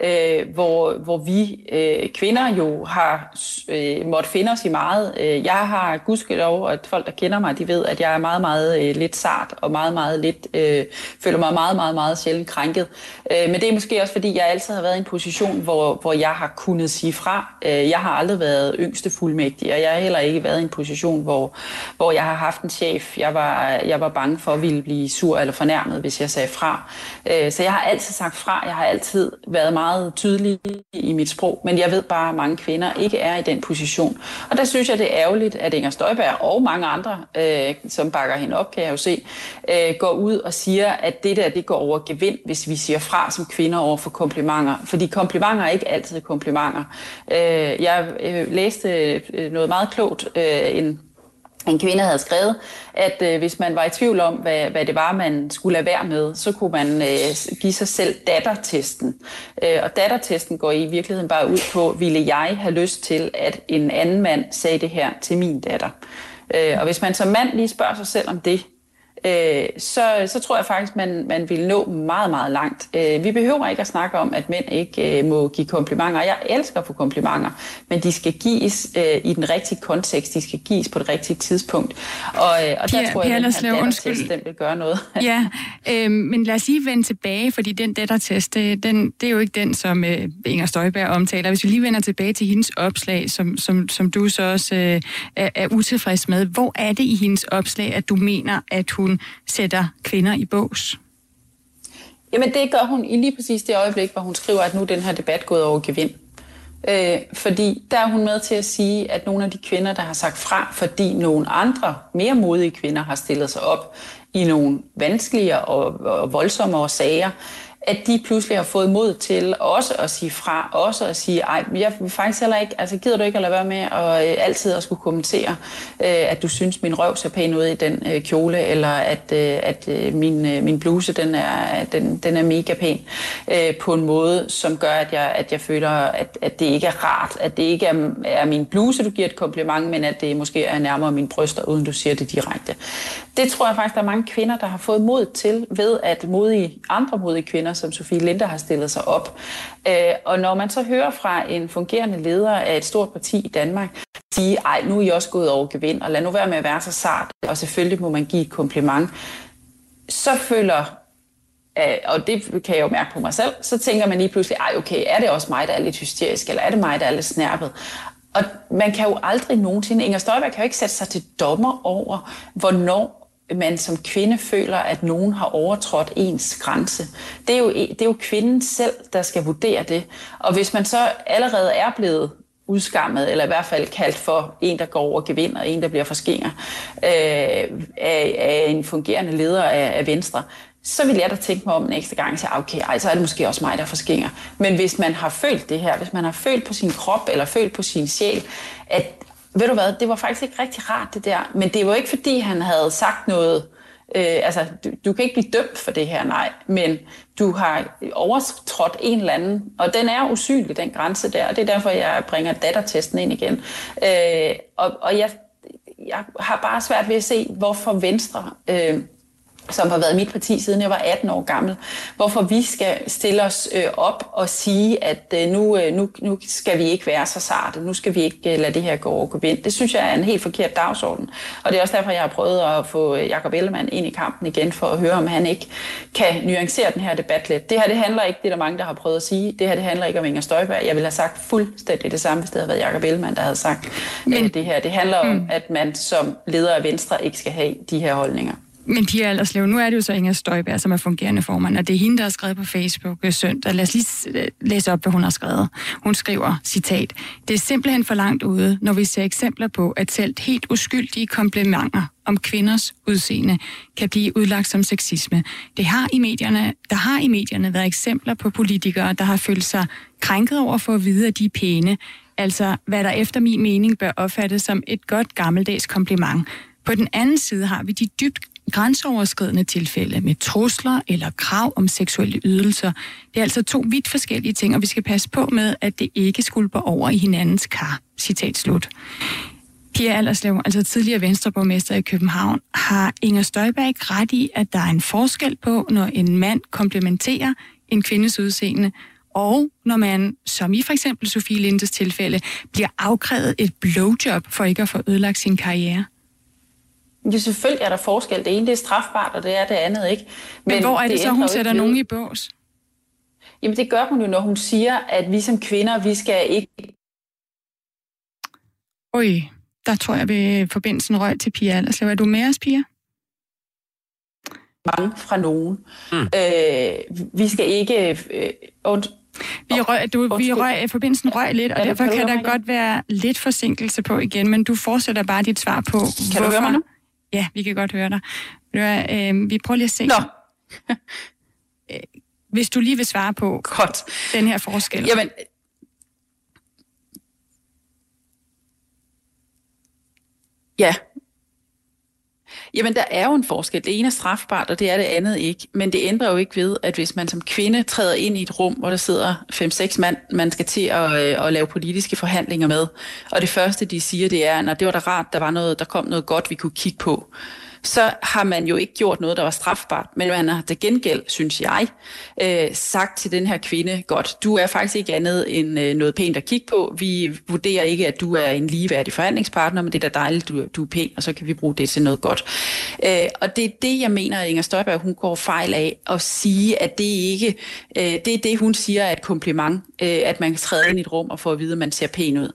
øh, hvor, hvor vi øh, kvinder jo har øh, måttet finde os i meget. Øh, jeg har gudskelov, at folk, der kender mig, de ved, at jeg er meget, meget øh, lidt sart, og meget, meget lidt, øh, føler mig meget, meget, meget sjældent krænket. Øh, men det er måske også, fordi jeg altid har været i en position, hvor, hvor jeg har kunnet sige fra. Øh, jeg har aldrig været yngste fuldmægtig, og jeg har heller ikke været i en position, hvor, hvor jeg har haft en chef. Jeg var, jeg var bange for at ville blive sur eller fornærmet, hvis jeg sagde fra. Øh, så jeg har altid sagt fra. Jeg har altid været meget meget tydelig i mit sprog, men jeg ved bare, at mange kvinder ikke er i den position. Og der synes jeg, det er ærgerligt, at Inger Støjberg og mange andre, øh, som bakker hende op, kan jeg jo se, øh, går ud og siger, at det der, det går over gevind, hvis vi siger fra som kvinder over for komplimenter. Fordi komplimenter er ikke altid komplimenter. Øh, jeg øh, læste øh, noget meget klogt, øh, en en kvinde havde skrevet, at øh, hvis man var i tvivl om, hvad, hvad det var, man skulle lade være med, så kunne man øh, give sig selv dattertesten. Øh, og dattertesten går i virkeligheden bare ud på, ville jeg have lyst til, at en anden mand sagde det her til min datter? Øh, og hvis man som mand lige spørger sig selv om det, øh, så, så tror jeg faktisk, man, man vil nå meget, meget langt. Øh, vi behøver ikke at snakke om, at mænd ikke øh, må give komplimenter. Jeg elsker at få komplimenter, men de skal gives øh, i den rigtige kontekst. De skal gives på det rigtige tidspunkt. Og, øh, og Pia, der tror jeg, at den her undskyld. den vil gøre noget. ja, øh, men lad os lige vende tilbage, fordi den dattertest, den, det er jo ikke den, som øh, Inger Støjberg omtaler. Hvis vi lige vender tilbage til hendes opslag, som, som, som du så også øh, er, er utilfreds med. Hvor er det i hendes opslag, at du mener, at hun hun sætter kvinder i bås? Jamen det gør hun i lige præcis det øjeblik, hvor hun skriver, at nu er den her debat gået over gevind. Øh, fordi der er hun med til at sige, at nogle af de kvinder, der har sagt fra, fordi nogle andre, mere modige kvinder har stillet sig op i nogle vanskeligere og, og voldsommere sager, at de pludselig har fået mod til også at sige fra, også at sige, ej, jeg vil faktisk heller ikke, altså gider du ikke at lade være med at øh, altid at skulle kommentere, øh, at du synes, min røv ser pæn ud i den øh, kjole, eller at, øh, at øh, min, øh, min bluse, den er, den, den er mega pæn, øh, på en måde, som gør, at jeg, at jeg føler, at, at det ikke er rart, at det ikke er, er min bluse, du giver et kompliment, men at det måske er nærmere mine bryster, uden du siger det direkte. Det tror jeg faktisk, der er mange kvinder, der har fået mod til, ved at modige, andre modige kvinder, som Sofie Linde har stillet sig op. Øh, og når man så hører fra en fungerende leder af et stort parti i Danmark, sige, ej, nu er I også gået over gevind, og lad nu være med at være så sart, og selvfølgelig må man give et kompliment, så føler øh, og det kan jeg jo mærke på mig selv, så tænker man lige pludselig, ej okay, er det også mig, der er lidt hysterisk, eller er det mig, der er lidt snærpet? Og man kan jo aldrig nogensinde, Inger Støjberg kan jo ikke sætte sig til dommer over, hvornår man som kvinde føler, at nogen har overtrådt ens grænse. Det er, jo, e- det er jo kvinden selv, der skal vurdere det. Og hvis man så allerede er blevet udskammet, eller i hvert fald kaldt for en, der går over gevind, og en, der bliver forskinger øh, af, af en fungerende leder af, af Venstre, så vil jeg da tænke mig om en ekstra gang og sige, ah, okay, ej, så er det måske også mig, der forskinger. Men hvis man har følt det her, hvis man har følt på sin krop, eller følt på sin sjæl, at ved du hvad, det var faktisk ikke rigtig rart det der, men det var ikke fordi, han havde sagt noget, øh, altså du, du kan ikke blive dømt for det her, nej, men du har overtrådt en eller anden, og den er usynlig, den grænse der, og det er derfor, jeg bringer dattertesten ind igen. Øh, og og jeg, jeg har bare svært ved at se, hvorfor Venstre... Øh, som har været mit parti siden jeg var 18 år gammel, hvorfor vi skal stille os øh, op og sige, at øh, nu, øh, nu, nu skal vi ikke være så sarte, nu skal vi ikke lade det her gå over vind. Det synes jeg er en helt forkert dagsorden. Og det er også derfor, jeg har prøvet at få Jacob Ellemann ind i kampen igen, for at høre, om han ikke kan nuancere den her debat lidt. Det her, det handler ikke, det er der mange, der har prøvet at sige, det her, det handler ikke om Inger Støjberg. Jeg ville have sagt fuldstændig det samme, hvis det havde været Jacob Ellemann, der havde sagt Men, det her. Det handler om, mm. at man som leder af Venstre ikke skal have de her holdninger. Men Pia Alderslev, nu er det jo så Inger Støjberg, som er fungerende formand, og det er hende, der har skrevet på Facebook øh, søndag. Lad os lige øh, læse op, hvad hun har skrevet. Hun skriver, citat, Det er simpelthen for langt ude, når vi ser eksempler på, at selv helt uskyldige komplimenter om kvinders udseende kan blive udlagt som sexisme. Det har i medierne, der har i medierne været eksempler på politikere, der har følt sig krænket over for at vide, at de er pæne, altså hvad der efter min mening bør opfattes som et godt gammeldags kompliment. På den anden side har vi de dybt grænseoverskridende tilfælde med trusler eller krav om seksuelle ydelser. Det er altså to vidt forskellige ting, og vi skal passe på med, at det ikke skulper over i hinandens kar. Citat slut. Pia Allerslev, altså tidligere venstreborgmester i København, har Inger Støjberg ikke ret i, at der er en forskel på, når en mand komplementerer en kvindes udseende, og når man, som i for eksempel Sofie Lindes tilfælde, bliver afkrævet et blowjob for ikke at få ødelagt sin karriere? Jo, selvfølgelig er der forskel. Det ene det er strafbart, og det er det andet ikke. Men, Men hvor er det, det så, hun sætter nogen i bås? Jamen det gør hun jo, når hun siger, at vi som kvinder, vi skal ikke... Oj, der tror jeg, vi forbindelsen røg til Pia Allerslev. Er du med os, Pia? Mange fra nogen. Mm. Øh, vi skal ikke... Øh, und, vi røg, du, vi røg, forbindelsen røg lidt, og derfor kan der godt være lidt forsinkelse på igen, men du fortsætter bare dit svar på, Kan hvorfor... du høre mig nu? Ja, vi kan godt høre dig. Øh, vi prøver lige at se. Nå. Øh, hvis du lige vil svare på godt. den her forskel. Jamen, ja. Jamen, der er jo en forskel. Det ene er strafbart, og det er det andet ikke. Men det ændrer jo ikke ved, at hvis man som kvinde træder ind i et rum, hvor der sidder 5-6 mand, man skal til at, øh, at lave politiske forhandlinger med, og det første, de siger, det er, at det var da rart, der, var noget, der kom noget godt, vi kunne kigge på så har man jo ikke gjort noget, der var strafbart. Men man har til gengæld, synes jeg, øh, sagt til den her kvinde, godt, du er faktisk ikke andet end øh, noget pænt at kigge på. Vi vurderer ikke, at du er en ligeværdig forhandlingspartner, men det er da dejligt, du, du er pæn, og så kan vi bruge det til noget godt. Øh, og det er det, jeg mener, at Inger Støjberg, hun går fejl af at sige, at det ikke, øh, det er det, hun siger er et kompliment, øh, at man kan træde ind i et rum og få at vide, at man ser pæn ud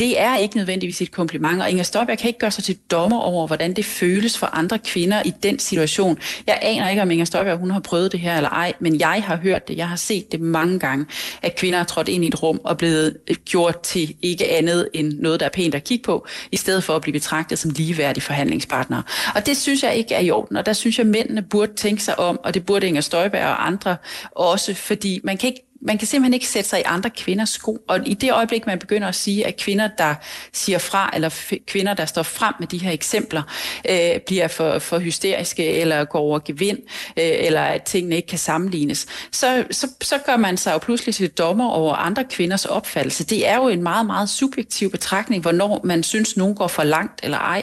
det er ikke nødvendigvis et kompliment, og Inger Støjberg kan ikke gøre sig til dommer over, hvordan det føles for andre kvinder i den situation. Jeg aner ikke, om Inger Støjberg hun har prøvet det her eller ej, men jeg har hørt det, jeg har set det mange gange, at kvinder er trådt ind i et rum og blevet øh, gjort til ikke andet end noget, der er pænt at kigge på, i stedet for at blive betragtet som ligeværdige forhandlingspartnere. Og det synes jeg ikke er i orden, og der synes jeg, at mændene burde tænke sig om, og det burde Inger Støjberg og andre også, fordi man kan ikke man kan simpelthen ikke sætte sig i andre kvinders sko. Og i det øjeblik, man begynder at sige, at kvinder, der siger fra, eller kvinder, der står frem med de her eksempler, øh, bliver for, for hysteriske, eller går over gevind, øh, eller at tingene ikke kan sammenlignes, så, så, så gør man sig jo pludselig til dommer over andre kvinders opfattelse. Det er jo en meget, meget subjektiv betragtning, hvornår man synes, nogen går for langt eller ej.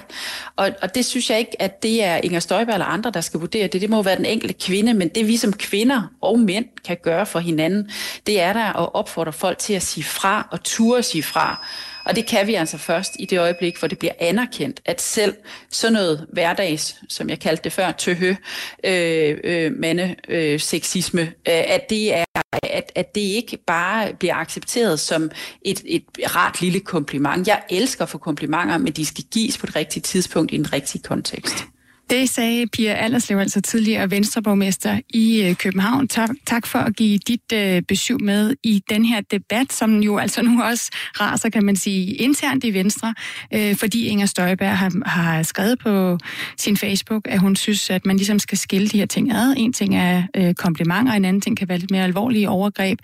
Og, og det synes jeg ikke, at det er Inger Støjberg eller andre, der skal vurdere det. Det må være den enkelte kvinde, men det vi som kvinder og mænd kan gøre for hinanden, det er der at opfordre folk til at sige fra og ture sige fra. Og det kan vi altså først i det øjeblik, hvor det bliver anerkendt, at selv sådan noget hverdags, som jeg kaldte det før, tøhø, øh, øh, mande, øh, sexisme, øh, at det er at, at det ikke bare bliver accepteret som et, et rart lille kompliment. Jeg elsker for komplimenter, men de skal gives på det rigtige tidspunkt i en rigtig kontekst. Det sagde Pia Allerslev, altså tidligere venstreborgmester i øh, København. Tak, tak for at give dit øh, besøg med i den her debat, som jo altså nu også raser, kan man sige, internt i Venstre, øh, fordi Inger Støjberg har, har skrevet på sin Facebook, at hun synes, at man ligesom skal skille de her ting ad. En ting er øh, komplimenter, en anden ting kan være lidt mere alvorlige overgreb.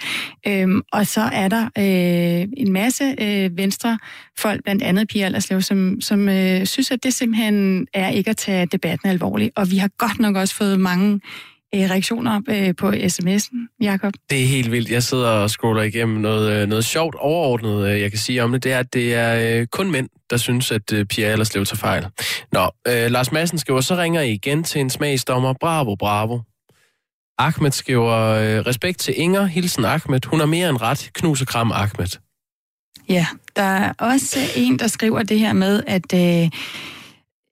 Øhm, og så er der øh, en masse øh, venstrefolk, blandt andet Pia Allerslev, som, som øh, synes, at det simpelthen er ikke at tage debat debatten alvorligt. Og vi har godt nok også fået mange øh, reaktioner øh, på sms'en, Jakob. Det er helt vildt. Jeg sidder og scroller igennem noget, øh, noget sjovt overordnet, øh, jeg kan sige om det. Det er, at det er øh, kun mænd, der synes, at øh, Pia Allerslev tager fejl. Nå, øh, Lars Madsen skriver, så ringer I igen til en smagsdommer. Bravo, bravo. Ahmed skriver, øh, respekt til Inger, hilsen Ahmed. Hun er mere end ret. Knus og kram Ahmed. Ja, der er også en, der skriver det her med, at øh,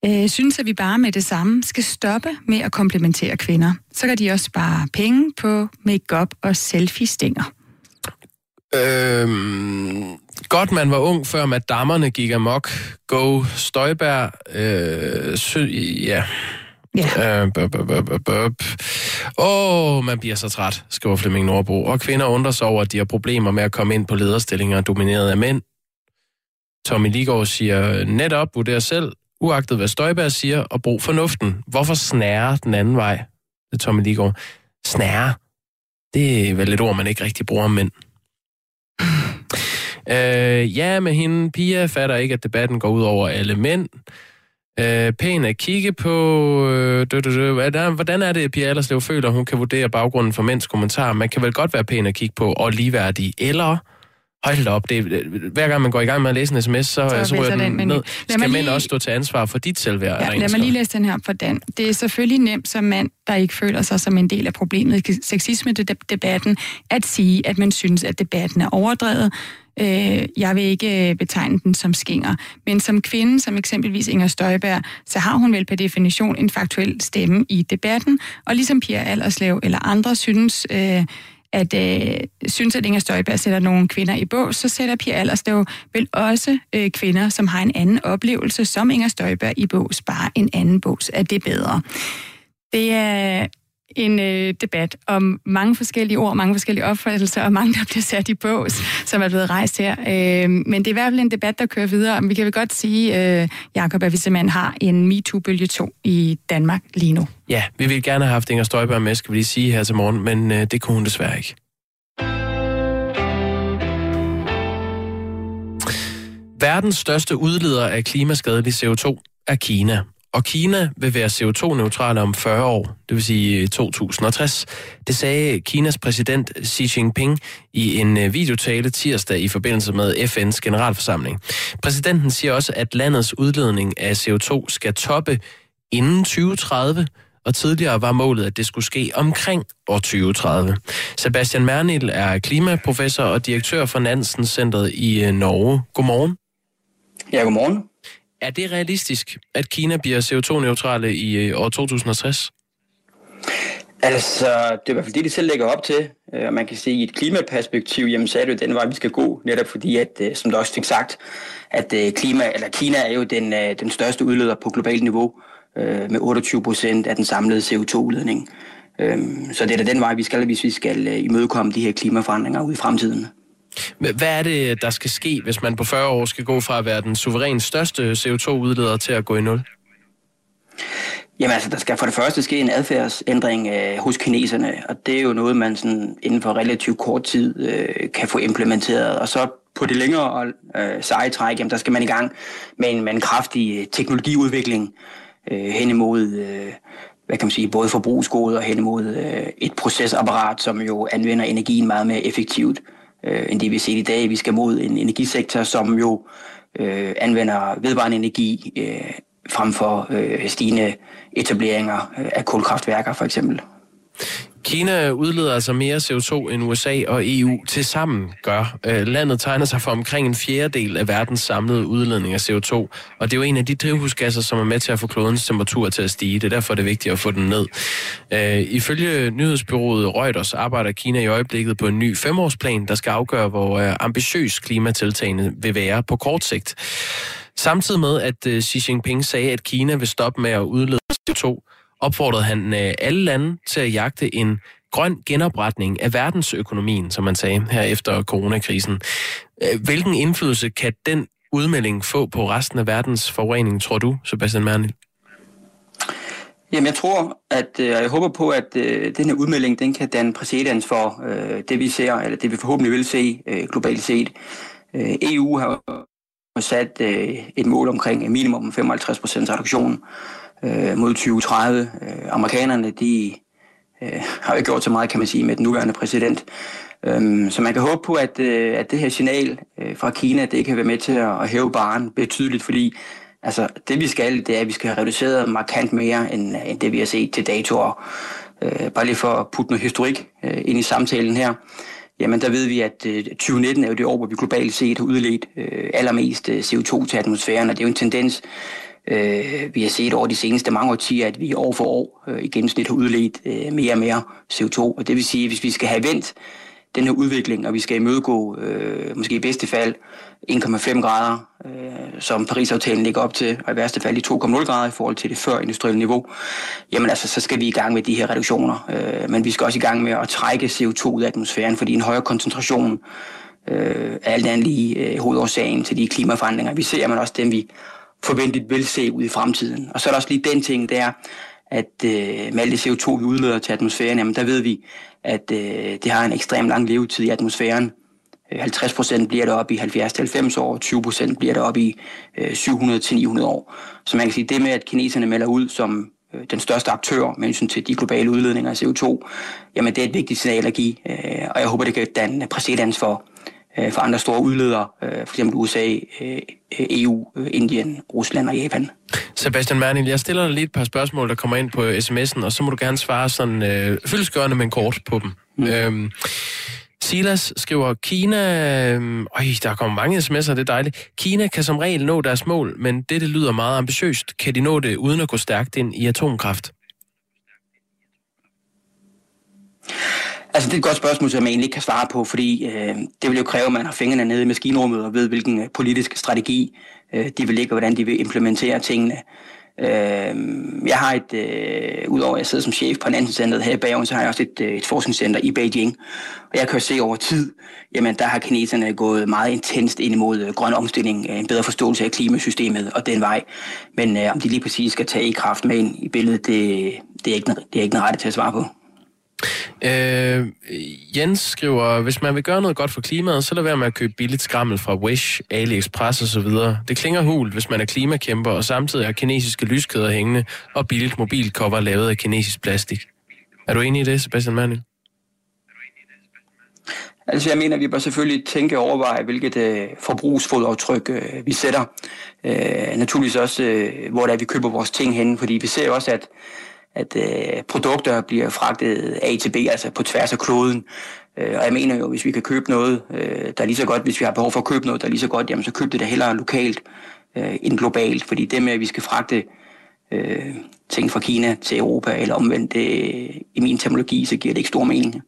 øh, synes, at vi bare med det samme skal stoppe med at komplementere kvinder. Så kan de også spare penge på make-up og selfie-stænger. Øhm, godt man var ung, før madammerne gik amok. Go Støjberg. Øh, sø, ja. Ja. Øh, Åh, oh, man bliver så træt, skriver Flemming Nordbo. Og kvinder undrer sig over, at de har problemer med at komme ind på lederstillinger domineret af mænd. Tommy Ligård siger, netop vurder selv, uagtet hvad Støjberg siger, og brug fornuften. Hvorfor snære den anden vej? Det er Tommy Ligård. Snære, det er vel et ord, man ikke rigtig bruger om mænd. øh, ja, med hende, Pia fatter ikke, at debatten går ud over alle mænd. Øh, pæn at kigge på. Øh, dø, dø, dø. Hvordan er det, Pia Allerslev føler, hun kan vurdere baggrunden for mænds kommentarer? Man kan vel godt være pæn at kigge på og ligeværdig, eller Hold da op, det, hver gang man går i gang med at læse en sms, så, så, så ryger den, den ned. Skal mænd lige... også stå til ansvar for dit selvværd? Ja, lad mig lige læse den her for Dan. Det er selvfølgelig nemt som mand, der ikke føler sig som en del af problemet i sexisme-debatten, at sige, at man synes, at debatten er overdrevet. Øh, jeg vil ikke øh, betegne den som skinger. Men som kvinde, som eksempelvis Inger Støjberg, så har hun vel per definition en faktuel stemme i debatten. Og ligesom Pia Allerslev eller andre synes... Øh, at øh, synes, at Inger Støjberg sætter nogle kvinder i bås, så sætter Pia Allerslev vel også øh, kvinder, som har en anden oplevelse, som Inger Støjberg i bås, bare en anden bås. Er det bedre? Det er en øh, debat om mange forskellige ord, mange forskellige opfattelser, og mange, der bliver sat i bås, som er blevet rejst her. Øh, men det er i hvert fald en debat, der kører videre. Vi kan vel godt sige, øh, Jacob, at vi simpelthen har en MeToo-bølge 2 i Danmark lige nu. Ja, vi vil gerne have haft Inger Støjberg med, skal vi lige sige her til morgen, men øh, det kunne hun desværre ikke. Verdens største udleder af klimaskadelig CO2 er Kina, og Kina vil være CO2-neutrale om 40 år, det vil sige øh, 2060. Det sagde Kinas præsident Xi Jinping i en øh, videotale tirsdag i forbindelse med FN's generalforsamling. Præsidenten siger også, at landets udledning af CO2 skal toppe inden 2030, og tidligere var målet, at det skulle ske omkring år 2030. Sebastian Mernil er klimaprofessor og direktør for Nansen Centeret i øh, Norge. Godmorgen. Ja, godmorgen. Er det realistisk, at Kina bliver CO2-neutrale i øh, år 2060? Altså, det er i hvert fald det, de selv lægger op til. Øh, og man kan sige, i et klimaperspektiv, jamen, så er det jo den vej, vi skal gå, netop fordi, at, øh, som du også fik sagt, at øh, klima, eller Kina er jo den, den største udleder på globalt niveau, med 28 procent af den samlede CO2-udledning. Så det er da den vej, vi skal, hvis vi skal imødekomme de her klimaforandringer ude i fremtiden. Hvad er det, der skal ske, hvis man på 40 år skal gå fra at være den suverænt største CO2-udleder til at gå i nul? Jamen altså, der skal for det første ske en adfærdsændring øh, hos kineserne, og det er jo noget, man sådan inden for relativt kort tid øh, kan få implementeret. Og så på det længere øh, seje træk, jamen, der skal man i gang med en, med en kraftig teknologiudvikling øh, hen imod, øh, hvad kan man sige, både forbrugsgoder og hen imod øh, et procesapparat, som jo anvender energien meget mere effektivt øh, Øh, end det vi ser i dag. Vi skal mod en energisektor, som jo øh, anvender vedvarende energi øh, frem for øh, stigende etableringer øh, af kulkraftværker for eksempel. Kina udleder altså mere CO2 end USA og EU til sammen gør. Øh, landet tegner sig for omkring en fjerdedel af verdens samlede udledning af CO2, og det er jo en af de drivhusgasser, som er med til at få klodens temperatur til at stige. Det er derfor, det er vigtigt at få den ned. Øh, ifølge nyhedsbyrået Reuters arbejder Kina i øjeblikket på en ny femårsplan, der skal afgøre, hvor øh, ambitiøs klimatiltagene vil være på kort sigt. Samtidig med, at Xi Jinping sagde, at Kina vil stoppe med at udlede CO2, opfordrede han øh, alle lande til at jagte en grøn genopretning af verdensøkonomien, som man sagde her efter coronakrisen. Øh, hvilken indflydelse kan den udmelding få på resten af verdens forurening, tror du, Sebastian Mernil? Jamen, jeg tror, at øh, jeg håber på, at øh, den her udmelding, den kan danne præcedens for øh, det, vi ser, eller det vi forhåbentlig vil se øh, globalt set. Øh, EU har sat øh, et mål omkring minimum 55% reduktion øh, mod 2030. Øh, amerikanerne, de øh, har jo gjort så meget, kan man sige, med den nuværende præsident. Øh, så man kan håbe på, at, øh, at det her signal øh, fra Kina, det kan være med til at, at hæve baren betydeligt, fordi altså, det vi skal, det er, at vi skal have reduceret markant mere, end, end det vi har set til datoer. Øh, bare lige for at putte noget historik øh, ind i samtalen her. Jamen der ved vi, at øh, 2019 er jo det år, hvor vi globalt set har udledt øh, allermest øh, CO2 til atmosfæren, og det er jo en tendens, Øh, vi har set over de seneste mange årtier, at vi år for år øh, i gennemsnit har udledt øh, mere og mere CO2. Og det vil sige, at hvis vi skal have vendt den her udvikling, og vi skal imødegå, øh, måske i bedste fald, 1,5 grader, øh, som Paris-aftalen ligger op til, og i værste fald i 2,0 grader i forhold til det før industrielle niveau, jamen altså, så skal vi i gang med de her reduktioner. Øh, men vi skal også i gang med at trække CO2 ud af atmosfæren, fordi en højere koncentration øh, er alt andet lige øh, hovedårsagen til de klimaforandringer, vi ser, men også dem, vi forventeligt vil se ud i fremtiden. Og så er der også lige den ting, det er, at øh, med alt det CO2, vi udleder til atmosfæren, jamen der ved vi, at øh, det har en ekstrem lang levetid i atmosfæren. 50 øh, procent bliver det op i 70-90 år, 20 procent bliver det op i øh, 700-900 år. Så man kan sige, det med, at kineserne melder ud som øh, den største aktør med hensyn til de globale udledninger af CO2, jamen det er et vigtigt signal at give, øh, og jeg håber, det kan danne præcedens for, øh, for andre store udledere, øh, f.eks. USA, øh, EU, øh, Indien, Rusland og Japan. Sebastian Mernil, jeg stiller dig lige et par spørgsmål, der kommer ind på sms'en, og så må du gerne svare sådan øh, fyldesgørende, men kort på dem. Mm. Øhm, Silas skriver, Kina... Øh, øj, der kommer mange sms'er, det er dejligt. Kina kan som regel nå deres mål, men det, det lyder meget ambitiøst. Kan de nå det uden at gå stærkt ind i atomkraft? Altså, det er et godt spørgsmål, som jeg egentlig ikke kan svare på, fordi øh, det vil jo kræve, at man har fingrene nede i maskinrummet og ved, hvilken øh, politisk strategi øh, de vil ligge, og hvordan de vil implementere tingene. Øh, jeg har et, øh, udover at jeg sidder som chef på Nansen-centret her i Bergen, så har jeg også et, øh, et forskningscenter i Beijing. Og jeg kan jo se over tid, jamen der har kineserne gået meget intenst ind imod øh, grøn omstilling, øh, en bedre forståelse af klimasystemet og den vej. Men øh, om de lige præcis skal tage i kraft med ind i billedet, det, det, er ikke, det er ikke den rette til at svare på. Øh, Jens skriver, hvis man vil gøre noget godt for klimaet, så lad være med at købe billigt skrammel fra Wish, AliExpress osv. Det klinger hul, hvis man er klimakæmper, og samtidig har kinesiske lyskæder hængende og billigt mobilcover lavet af kinesisk plastik. Er du enig i det, Sebastian Manuel? Altså jeg mener, at vi bør selvfølgelig tænke og overveje, hvilket øh, forbrugsfodaftryk øh, vi sætter. Øh, naturligvis også, øh, hvor det er, vi køber vores ting hen, fordi vi ser også, at at øh, produkter bliver fragtet A til B, altså på tværs af kloden. Øh, og jeg mener jo, hvis vi kan købe noget, øh, der er lige så godt, hvis vi har behov for at købe noget, der er lige så godt, jamen så køb det da hellere lokalt øh, end globalt. Fordi det med, at vi skal fragte øh, ting fra Kina til Europa, eller omvendt, øh, i min terminologi, så giver det ikke stor mening.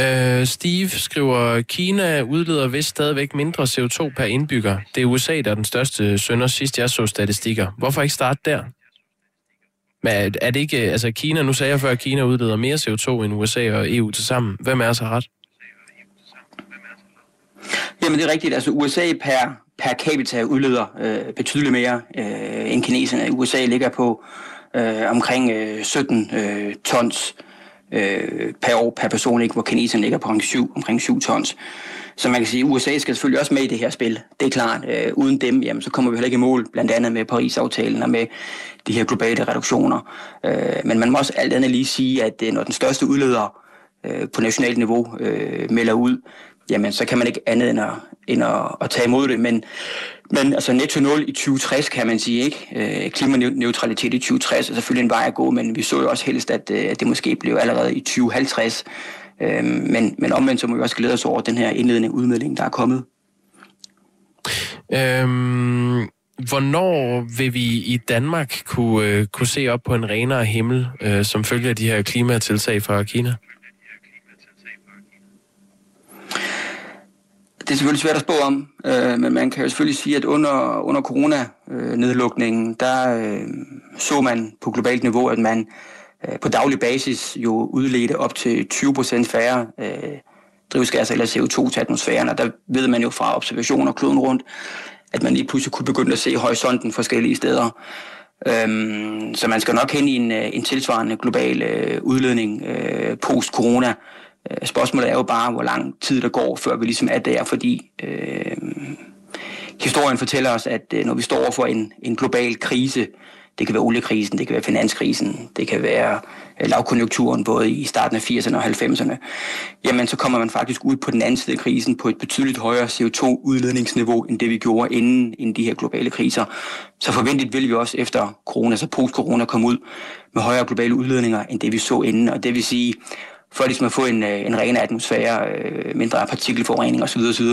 Uh, Steve skriver, Kina udleder vist stadigvæk mindre CO2 per indbygger. Det er USA, der er den største sønder, sidst jeg så statistikker. Hvorfor ikke starte der? Men er det ikke, øh, altså Kina, nu sagde jeg før, at Kina udleder mere CO2 end USA og EU til sammen. Hvem er så ret? Jamen det er rigtigt, altså USA per, per capita udleder øh, betydeligt mere øh, end kineserne. USA ligger på øh, omkring øh, 17 øh, tons øh, per år per person, ikke, hvor kineserne ligger på omkring 7, omkring 7 tons. Så man kan sige, at USA skal selvfølgelig også med i det her spil. Det er klart. Øh, uden dem, jamen, så kommer vi heller ikke i mål, blandt andet med Paris-aftalen og med de her globale reduktioner. Øh, men man må også alt andet lige sige, at øh, når den største udleder øh, på nationalt niveau øh, melder ud, jamen så kan man ikke andet end at, end at, at tage imod det. Men Men altså netto 0 i 2060 kan man sige, ikke? Øh, klimaneutralitet i 2060 er selvfølgelig en vej at gå, men vi så jo også helst, at, øh, at det måske blev allerede i 2050. Øh, men, men omvendt så må vi også glæde os over den her indledende udmelding, der er kommet. Øhm, hvornår vil vi i Danmark kunne, øh, kunne se op på en renere himmel, øh, som følger af de her klimatiltag fra Kina? Det er selvfølgelig svært at spå om, øh, men man kan jo selvfølgelig sige, at under, under corona-nedlukningen, der øh, så man på globalt niveau, at man øh, Øh, på daglig basis jo udledte op til 20 procent færre øh, drivhusgasser eller CO2 til atmosfæren, og der ved man jo fra observationer kloden rundt, at man lige pludselig kunne begynde at se horisonten forskellige steder. Øhm, så man skal nok hen i en, øh, en tilsvarende global øh, udledning øh, post-corona. Øh, spørgsmålet er jo bare, hvor lang tid der går, før vi ligesom er der, fordi øh, historien fortæller os, at øh, når vi står over for en, en global krise, det kan være oliekrisen, det kan være finanskrisen, det kan være øh, lavkonjunkturen både i starten af 80'erne og 90'erne, jamen så kommer man faktisk ud på den anden side af krisen på et betydeligt højere CO2-udledningsniveau, end det vi gjorde inden, inden de her globale kriser. Så forventeligt vil vi også efter corona, så post-corona, komme ud med højere globale udledninger, end det vi så inden. Og det vil sige, for ligesom at få en, øh, en renere atmosfære, øh, mindre partikelforurening osv., osv.,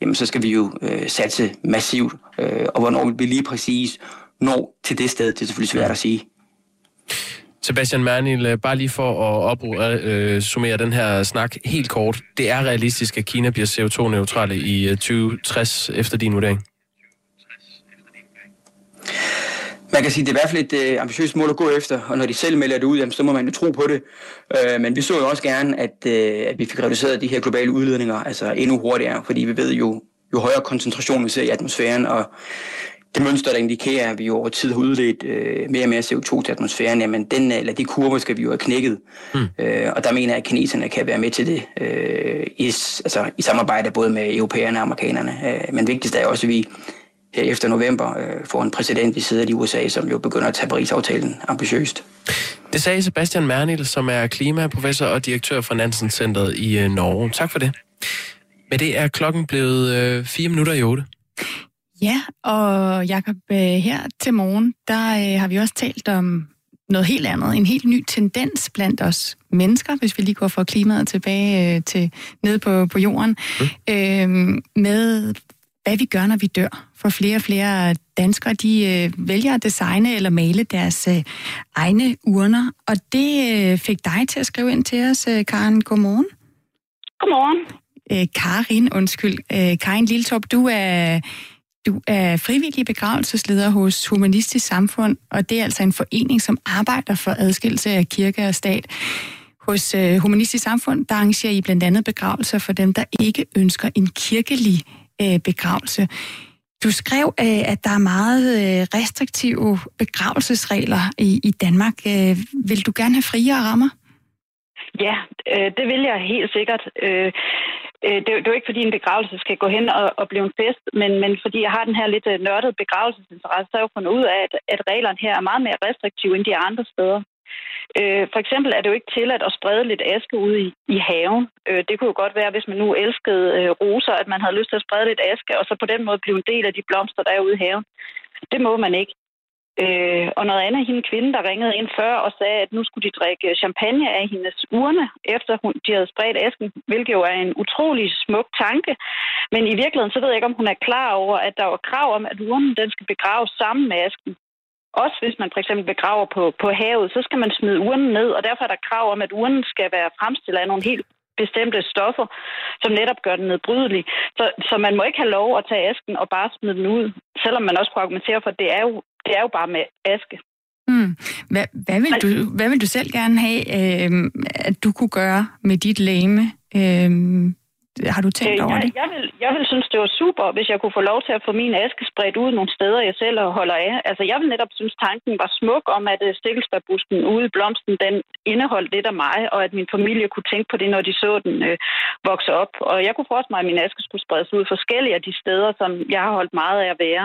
jamen så skal vi jo øh, satse massivt. Øh, og hvornår vi lige præcis når til det sted, det er selvfølgelig svært at sige. Sebastian Mernil, øh, bare lige for at opsummere øh, den her snak helt kort. Det er realistisk, at Kina bliver CO2-neutrale i 2060 efter din vurdering? Man kan sige, at det er i hvert fald et øh, ambitiøst mål at gå efter, og når de selv melder det ud, jamen, så må man jo tro på det. Øh, men vi så jo også gerne, at, øh, at vi fik reduceret de her globale udledninger altså endnu hurtigere, fordi vi ved jo, jo højere koncentration vi ser i atmosfæren, og det mønster, der indikerer, at vi over tid har udledt øh, mere og mere CO2 til atmosfæren, jamen den, eller de kurver skal vi jo have knækket. Mm. Øh, og der mener jeg, at kineserne kan være med til det øh, i, altså, i samarbejde både med europæerne og amerikanerne. Øh, men vigtigst er også, at vi her efter november øh, får en præsident i siden i USA, som jo begynder at tage Paris-aftalen ambitiøst. Det sagde Sebastian Mernil, som er klimaprofessor og direktør for Nansen Centeret i øh, Norge. Tak for det. Med det er klokken blevet øh, fire minutter i otte. Ja, og Jacob, øh, her til morgen, der øh, har vi også talt om noget helt andet. En helt ny tendens blandt os mennesker, hvis vi lige går fra klimaet tilbage øh, til nede på, på jorden, mm. øh, med hvad vi gør, når vi dør. For flere og flere danskere, de øh, vælger at designe eller male deres øh, egne urner. Og det øh, fik dig til at skrive ind til os, øh, Karen. Godmorgen. Godmorgen. Øh, Karin, undskyld. Øh, Karin Liltorp, du er du er frivillig begravelsesleder hos Humanistisk Samfund, og det er altså en forening, som arbejder for adskillelse af kirke og stat. Hos øh, Humanistisk Samfund, der arrangerer I blandt andet begravelser for dem, der ikke ønsker en kirkelig øh, begravelse. Du skrev, øh, at der er meget restriktive begravelsesregler i, i Danmark. Vil du gerne have friere rammer? Ja, øh, det vil jeg helt sikkert. Øh, øh, det, er, det er jo ikke, fordi en begravelse skal gå hen og, og blive en fest, men, men fordi jeg har den her lidt øh, nørdede begravelsesinteresse, så har jeg fundet ud af, at, at reglerne her er meget mere restriktive end de andre steder. Øh, for eksempel er det jo ikke tilladt at sprede lidt aske ud i, i haven. Øh, det kunne jo godt være, hvis man nu elskede øh, roser, at man havde lyst til at sprede lidt aske, og så på den måde blive en del af de blomster, der er ude i haven. Det må man ikke. Øh, og noget andet, hende kvinde, der ringede ind før og sagde, at nu skulle de drikke champagne af hendes urne, efter hun, de havde spredt asken, hvilket jo er en utrolig smuk tanke. Men i virkeligheden, så ved jeg ikke, om hun er klar over, at der var krav om, at urnen den skal begraves sammen med asken. Også hvis man for eksempel begraver på, på havet, så skal man smide urnen ned, og derfor er der krav om, at urnen skal være fremstillet af nogle helt bestemte stoffer, som netop gør den nedbrydelig. Så, så man må ikke have lov at tage asken og bare smide den ud, selvom man også kunne argumentere for, at det er jo det er jo bare med aske. Mm. Hvad, hvad, vil du, hvad vil du selv gerne have, øh, at du kunne gøre med dit læme? Øh, har du tænkt øh, over jeg, det? Jeg vil, jeg vil synes, det var super, hvis jeg kunne få lov til at få min aske spredt ud nogle steder, jeg selv holder af. Altså, jeg vil netop synes, tanken var smuk om, at øh, stikkelsbærbusken ude i blomsten, den indeholdt lidt af mig, og at min familie kunne tænke på det, når de så den øh, vokse op. Og jeg kunne forestille mig, at min aske skulle spredes ud forskellige af de steder, som jeg har holdt meget af at være.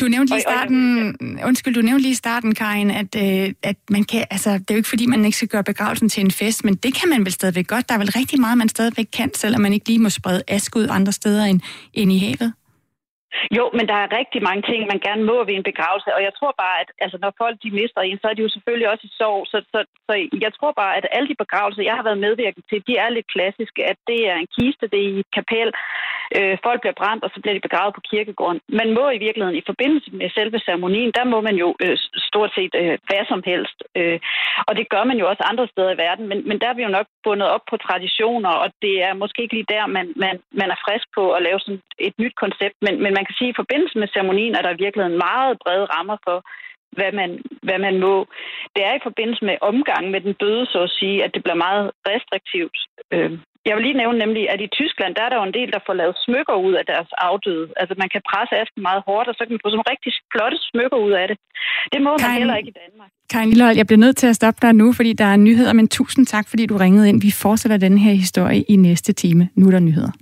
Du nævnte lige i starten, undskyld, du nævnte lige i starten, Karin, at, øh, at man kan, altså, det er jo ikke fordi, man ikke skal gøre begravelsen til en fest, men det kan man vel stadigvæk godt. Der er vel rigtig meget, man stadigvæk kan, selvom man ikke lige må sprede ask ud andre steder end, end i havet. Jo, men der er rigtig mange ting, man gerne må ved en begravelse, og jeg tror bare, at altså, når folk de mister en, så er de jo selvfølgelig også i sorg. Så, så, så jeg tror bare, at alle de begravelser, jeg har været medvirket til, de er lidt klassiske, at det er en kiste, det er i et kapel, øh, folk bliver brændt, og så bliver de begravet på kirkegården. Man må i virkeligheden i forbindelse med selve ceremonien, der må man jo øh, stort set øh, hvad som helst. Øh, og det gør man jo også andre steder i verden, men, men der er vi jo nok bundet op på traditioner, og det er måske ikke lige der, man, man, man er frisk på at lave sådan et nyt koncept, men, men man kan sige, at i forbindelse med ceremonien er der virkelig en meget brede rammer for, hvad man, hvad man må. Det er i forbindelse med omgang med den døde, så at sige, at det bliver meget restriktivt. Øh, jeg vil lige nævne nemlig, at i Tyskland, der er der jo en del, der får lavet smykker ud af deres afdøde. Altså man kan presse asken meget hårdt, og så kan man få sådan rigtig flotte smykker ud af det. Det må Karin, man heller ikke i Danmark. Karin Lillehold, jeg bliver nødt til at stoppe dig nu, fordi der er nyheder, men tusind tak, fordi du ringede ind. Vi fortsætter den her historie i næste time. Nu er der nyheder.